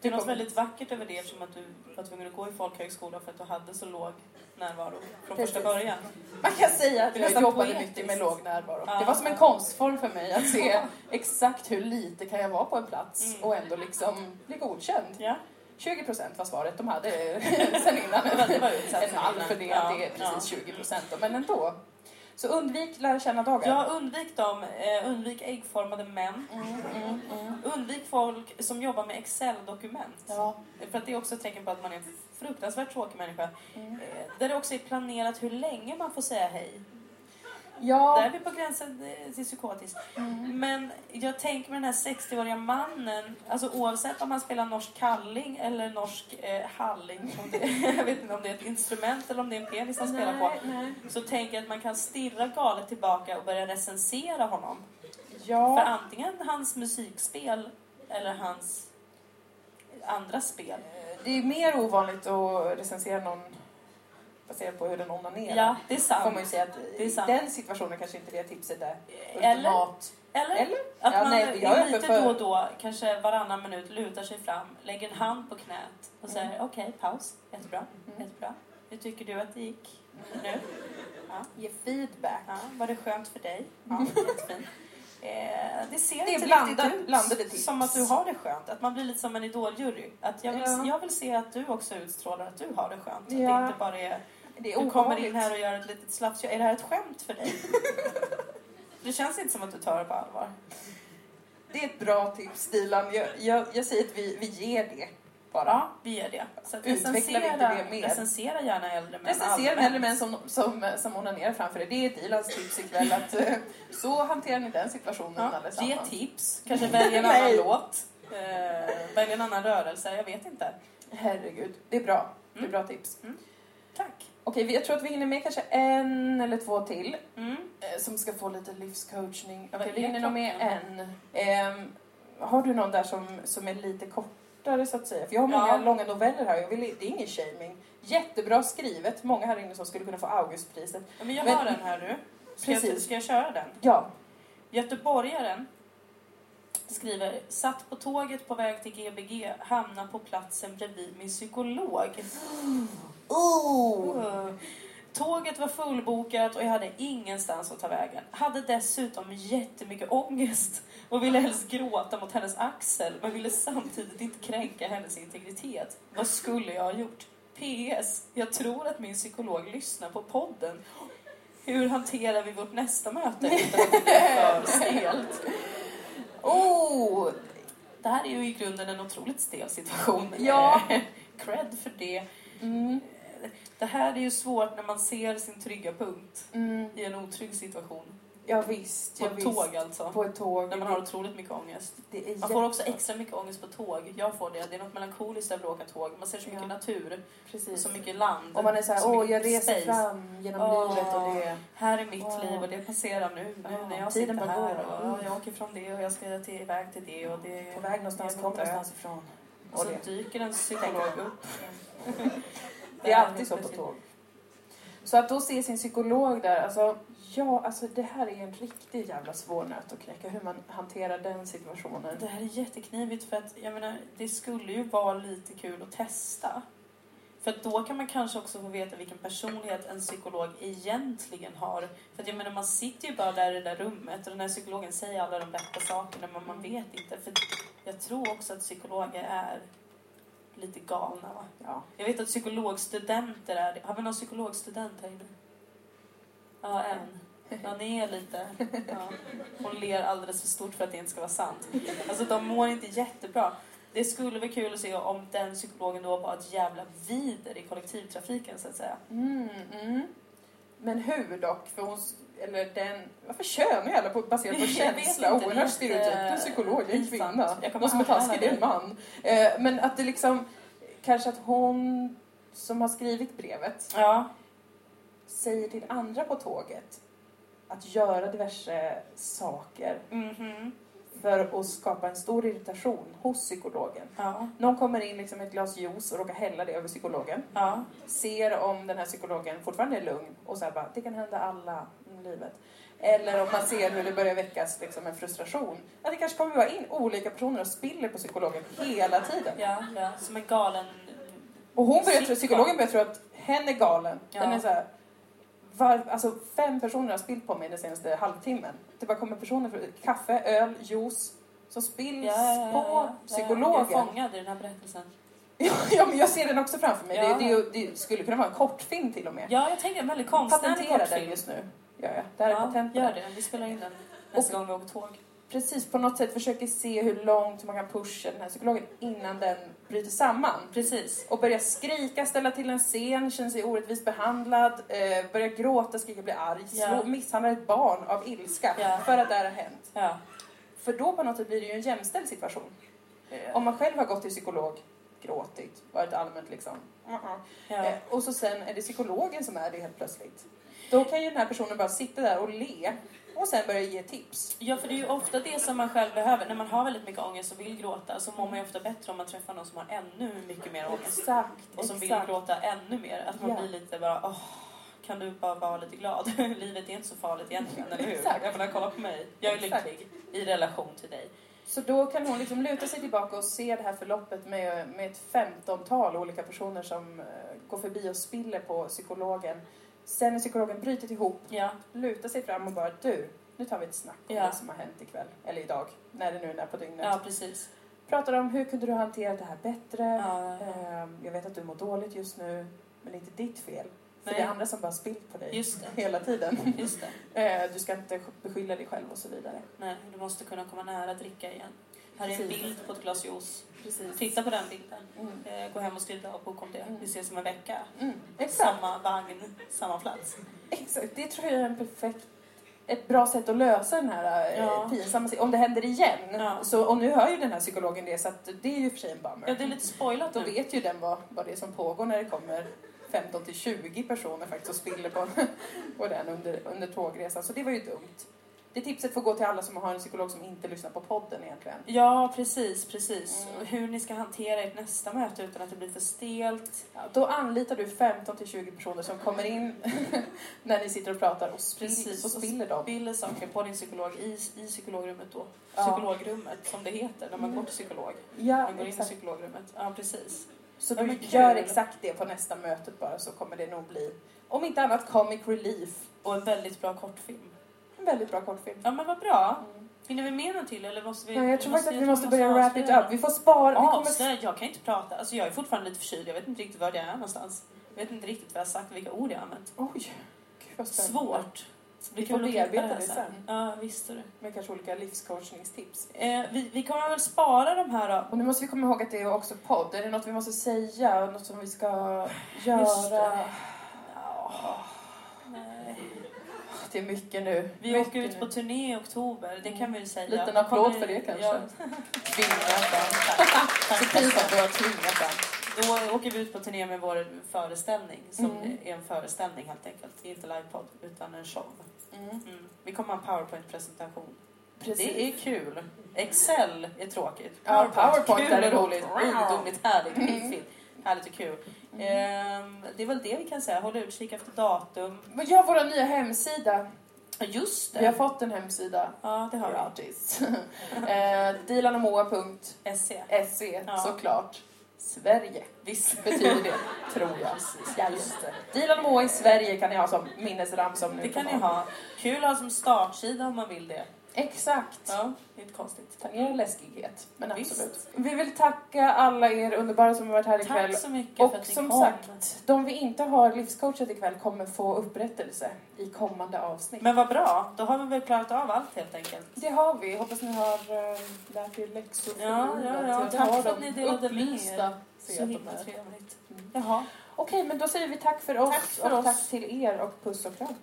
D: Det är något väldigt vackert över det eftersom att du var tvungen att gå i folkhögskola för att du hade så låg närvaro från
C: Precis.
D: första början.
C: Man kan säga att jag jobbade
D: poetiskt.
C: mycket med låg närvaro.
D: Ja.
C: Det var som en konstform för mig att se exakt hur lite kan jag vara på en plats
D: Mm.
C: och ändå liksom bli godkänd.
D: Ja,
C: 20% var svaret de hade sen innan.
D: det var
C: En mall för det,
D: Ja,
C: det är precis
D: ja.
C: 20% då, men ändå. Så undvik lära känna-dagar.
D: Ja, undvik dem. Eh, undvik äggformade män.
C: Mm, mm, mm.
D: Undvik folk som jobbar med Excel-dokument.
C: Ja.
D: För att det är också ett tecken på att man är en fruktansvärt tråkig människa.
C: Mm.
D: Eh, där det också är planerat hur länge man får säga hej.
C: Ja.
D: Där är vi på gränsen eh, till psykotiskt.
C: Mm.
D: Men jag tänker med den här 60-åriga mannen, alltså oavsett om han spelar norsk kalling eller norsk eh, halling, om det, jag vet inte om det är ett instrument eller om det är en penis han spelar på,
C: Nej,
D: så tänker jag att man kan stirra galet tillbaka och börja recensera honom. För
C: Ja.
D: antingen hans musikspel eller hans andra spel.
C: Det är mer ovanligt att recensera någon baserat på hur den onanerar.
D: Ja, det är
C: Får man ju
D: sant.
C: säga att i
D: sant.
C: den situationen kanske inte det tipset är
D: Eller,
C: ultimat.
D: eller
C: Eller?
D: att
C: Ja,
D: man
C: nej, jag är
D: lite
C: för-
D: då och då, kanske varannan minut, lutar sig fram, lägger en hand på knät och säger okej, paus, jättebra,
C: Mm.
D: jättebra. Hur tycker du att det gick nu? Ja.
C: Ge feedback.
D: Ja, var det skönt för dig? Ja,
C: Mm.
D: jättefint. Eh, det ser
C: Det
D: inte
C: blandat-
D: riktigt ut
C: blandade tips.
D: som att du har det skönt. Att man blir lite som en idoljury. Att jag, vill,
C: Ja.
D: jag vill se att du också utstrålar att du har det skönt. Att
C: Ja.
D: det inte bara är...
C: Det är
D: Du kommer in här och gör ett litet slafsjobb. Är det här ett skämt för dig? det känns inte som att du tar det på allvar.
C: Det är ett bra tips, Dilan. Jag, jag, jag säger att vi, vi ger det bara.
D: Ja, vi ger det. Så att
C: Utvecklar vi inte
D: recensera,
C: det mer?
D: recensera gärna äldre män.
C: Recensera hellre män som, som, som onanerar framför dig. Det är Dilans tips ikväll. Att, eh, så hanterar ni den situationen
D: Ja, ge
C: allesammans.
D: tips. Kanske välja en annan låt. Eh, välja en annan rörelse. Jag vet inte.
C: Herregud, det är bra. Det är
D: Mm.
C: bra tips.
D: Tack.
C: Okej, jag tror att vi hinner med kanske en eller två till
D: Mm.
C: eh, som ska få lite livscoachning. Okej, vi hinner nog med en. Ehm, har du någon där som, som är lite kortare så att säga? För jag har många
D: Ja.
C: långa noveller här. Jag vill, det är ingen shaming. Jättebra skrivet. Många här inne som skulle kunna få Augustpriset.
D: Ja, men jag
C: Men-
D: har den här nu. Ska jag,
C: Precis.
D: ska jag köra den?
C: Ja,
D: Göteborgaren skriver Satt på tåget på väg till Gbg, hamna på platsen bredvid min psykolog.
C: Oh.
D: Tåget var fullbokat och jag hade ingenstans att ta vägen. Hade dessutom jättemycket ångest och ville helst gråta mot hennes axel men ville samtidigt inte kränka hennes integritet. Vad skulle jag ha gjort? PS. Jag tror att min psykolog lyssnar på podden. Hur hanterar vi vårt nästa möte utan att det blir för stelt?
C: Oh.
D: Det här är ju i grunden en otroligt stel situation.
C: Ja.
D: Cred för det.
C: Mm.
D: Det här är ju svårt när man ser sin trygga punkt
C: Mm.
D: i en otrygg situation.
C: Ja, visst.
D: På ett
C: visst.
D: tåg alltså.
C: På ett tåg.
D: När man har otroligt mycket ångest. Man får också extra mycket ångest på tåg. Jag får det. Det är något melankoliskt över att åka tåg. Man ser så mycket
C: Ja.
D: natur och
C: Precis.
D: så mycket land.
C: Och man är så här,
D: så
C: åh, jag reser
D: space.
C: fram genom
D: Åh.
C: livet och det...
D: Här är mitt
C: Åh.
D: liv och det passerar nu. Nu när jag sitter
C: bara
D: här.
C: går.
D: Och, jag åker från det och jag ska till, iväg till det. Och det
C: På väg någonstans, kom någonstans ifrån.
D: Och
C: Och
D: så
C: det.
D: dyker en psykolog upp.
C: Det är alltid så på tåg. Så att då se sin psykolog där, alltså ja, alltså det här är en riktigt jävla svår nöt att knäcka, hur man hanterar den situationen.
D: Det här är jätteknivigt för att jag menar, det skulle ju vara lite kul att testa. För då kan man kanske också få veta vilken personlighet en psykolog egentligen har. För att jag menar, man sitter ju bara där i det där rummet och den här psykologen säger alla de rätta sakerna men man vet inte. För jag tror också att psykologer är lite galna va?
C: Ja.
D: Jag vet att psykologstudenter är Har vi någon psykologstudent här inne? Ja, en. Ja, ni är lite... Ja. Hon ler alldeles för stort för att det inte ska vara sant. Alltså, de mår inte jättebra. Det skulle vara kul att se om den psykologen då var ett jävla vider i kollektivtrafiken, så att säga.
C: Mm, mm. Men hur dock? För hon, eller den, varför könar jag alla på, baserat på
D: Jag
C: känsla? Oerhört
D: jätte-
C: stereotyp. Det är en psykolog, det är en kvinna.
D: Jag
C: Någon som är taskig, det är en man. Eh, men att det liksom, kanske att hon som har skrivit brevet
D: Ja,
C: säger till andra på tåget att göra diverse saker
D: mhm.
C: För att skapa en stor irritation hos psykologen.
D: Ja,
C: Någon kommer in liksom med ett glas juice och råkar hälla det över psykologen.
D: ja.
C: Ser om den här psykologen fortfarande är lugn och så här bara, det kan hända alla i livet. Eller om man ser hur det börjar väckas liksom en frustration. Att det kanske kommer vara in olika personer och spiller på psykologen hela tiden.
D: Ja, ja. Som en galen...
C: Och hon börjar psykologen börjar tro att hen är galen. Den
D: Ja.
C: är så här, var, alltså fem personer har spillt på mig den senaste halvtimmen. Det bara kommer personer för kaffe, öl, juice som spills
D: Ja,
C: på psykologen.
D: Jag är fångad i den här berättelsen.
C: ja, men jag ser den också framför mig.
D: Ja.
C: Det, det, det skulle kunna vara en kortfilm till och med.
D: Ja, jag tänker en väldigt konstnärlig
C: Patentera den
D: kortfilm.
C: just nu. Ja, ja. Det här är
D: Ja,
C: patent på
D: gör
C: det.
D: Vi spelar in den nästa gång vi åker tåg.
C: Precis, på något sätt försöker se hur långt man kan pusha den här psykologen innan den bryter samman.
D: Precis.
C: Och börjar skrika, ställa till en scen, känner sig orättvist behandlad, eh, börjar gråta, skrika, bli arg,
D: Ja.
C: slå, misshandlar ett barn av ilska
D: Ja.
C: för att det här har hänt.
D: Ja.
C: För då på något sätt blir det ju en jämställd situation. Om man själv har gått till psykolog, gråtit, varit allmänt liksom. uh-uh.
D: Ja.
C: Eh, och så sen är det psykologen som är det helt plötsligt. Då kan ju den här personen bara sitta där och le och sen börja ge tips.
D: ja, för det är ju ofta det som man själv behöver. När man har väldigt mycket ångest och vill gråta så mår man ju ofta bättre om man träffar någon som har ännu mycket mer ångest.
C: Exakt,
D: Och som vill
C: exakt.
D: gråta ännu mer. Att man
C: Ja.
D: blir lite bara, åh, kan du bara vara lite glad? Livet är inte så farligt egentligen, eller hur?
C: Exakt.
D: Jag menar, kolla på mig. Jag är
C: Exakt.
D: lycklig i relation till dig.
C: Så då kan hon liksom luta sig tillbaka och se det här förloppet med, med ett femtontal olika personer som eh, går förbi och spiller på psykologen. Sen när psykologen bryter ihop,
D: Ja,
C: lutar sig fram och bara du, Nu tar vi ett snack om
D: Ja.
C: det som har hänt ikväll. Eller idag, när det nu är på dygnet.
D: Ja, precis.
C: Pratar om hur kunde du ha hanterat det här bättre?
D: Ja, ja.
C: Ehm, Jag vet att du mår dåligt just nu, men det är inte ditt fel. För
D: Nej.
C: det är andra som bara spillt på dig hela tiden.
D: Just det.
C: Eh, Du ska inte beskylla dig själv och så vidare.
D: Nej, du måste kunna komma nära dricka igen. Här är en bild på ett glas juice.
C: Precis.
D: Titta på den bilden.
C: Mm.
D: Eh, Gå hem och skriv dagbok om det.
C: Mm.
D: Vi ses om en vecka.
C: Mm.
D: Samma vagn, samma plats.
C: Exakt. Det tror jag är en perfekt ett bra sätt att lösa den här eh,
D: Ja.
C: pinsamma Om det händer igen.
D: Ja.
C: Så, och nu hör ju den här psykologen det så att det är ju för sig en bummer.
D: Ja, det är lite spoilat
C: Då
D: nu.
C: vet ju den vad, vad det är som pågår när det kommer 15 till 20 personer faktiskt och spiller på, på den under, under tågresan. Så det var ju dumt. Det tipset får gå till alla som har en psykolog som inte lyssnar på podden egentligen.
D: Ja, precis, precis.
C: Mm.
D: Och hur ni ska hantera ert nästa möte utan att det blir för stelt.
C: Ja, då anlitar du 15 till 20 personer som kommer in när ni sitter och pratar och, spill,
D: Precis.
C: så spiller de.
D: Spiller saker på din psykolog i, i psykologrummet då.
C: Ja.
D: Psykologrummet, som det heter när man går till psykolog.
C: Ja,
D: Man går in i
C: exakt.
D: psykologrummet. Ja, precis.
C: Så
D: Ja,
C: du gör exakt det på nästa möte bara så kommer det nog bli, om inte annat, comic relief.
D: Och en väldigt bra kortfilm.
C: En väldigt bra kortfilm.
D: Ja, men vad bra. Hinner vi med något till eller måste vi?
C: Nej, jag tror faktiskt att vi måste börja wrap it
D: avslöja.
C: up. Vi får spara. Vi kommer...
D: Avslöja? Jag kan inte prata. Alltså jag är fortfarande lite förkyld. Jag vet inte riktigt var jag är någonstans. Jag vet inte riktigt vad jag har sagt, vilka ord jag har använt.
C: Oj, gud vad spännande.
D: Svårt.
C: Vi
D: kan
C: får bearbeta det sen.
D: Ja, visst är det.
C: Med kanske olika livscoachningstips.
D: Eh, vi, vi kommer väl spara de här då.
C: Och nu måste vi komma ihåg att det är också podd. Är det något vi måste säga? Något som vi ska göra?
D: Just det. Ja.
C: Är mycket nu.
D: Vi
C: mycket
D: åker ut på turné i oktober, det kan vi ju säga.
C: Liten applåd
D: kommer
C: för det kanske.
D: Ja,
C: Tvinga fram.
D: tack,
C: Så pinsamt att behöva tvinga fram.
D: Då åker vi ut på turné med vår föreställning, som
C: Mm.
D: är en föreställning helt enkelt. Det är inte livepodd, utan en show.
C: Mm.
D: Mm. Vi kommer ha en powerpoint-presentation.
C: Precis.
D: Det är kul. Excel är tråkigt.
C: Ja, PowerPoint är roligt.
D: roligt. Ungdomligt, härligt,
C: Mm.
D: Härligt och kul. Ehm, det är väl det vi kan säga. Håll utkik efter datum.
C: Men ja, vår nya hemsida.
D: Just det.
C: Vi har fått en hemsida.
D: Ja, det har vi.
C: Gratis. eh, Dilanamoa.se
D: SC. Ja.
C: såklart. Sverige
D: Visst.
C: betyder det, tror jag. Ja, just det. Dilan Moa i Sverige kan ni ha som minnesramsa om nu
D: Det kan ni ha. Kul att ha som startsida om man vill det.
C: Exakt.
D: Ja, det är inte konstigt.
C: Tangerar läskighet, men
D: Visst.
C: absolut. Vi vill tacka alla er underbara som har varit här ikväll.
D: Tack så mycket
C: Och
D: för att ni
C: som
D: kom.
C: sagt, de vi inte har livscoachat ikväll kommer få upprättelse i kommande avsnitt.
D: Men vad bra, då har vi väl klarat av allt helt enkelt.
C: Det har vi. Hoppas ni har äh, lärt er läxor
D: Ja, ja, ja. Tack för att ni delade med er. Så himla trevligt.
C: Mm.
D: Jaha.
C: Okej, men då säger vi tack för oss
D: Tack för
C: och
D: oss.
C: tack till er och puss och kram.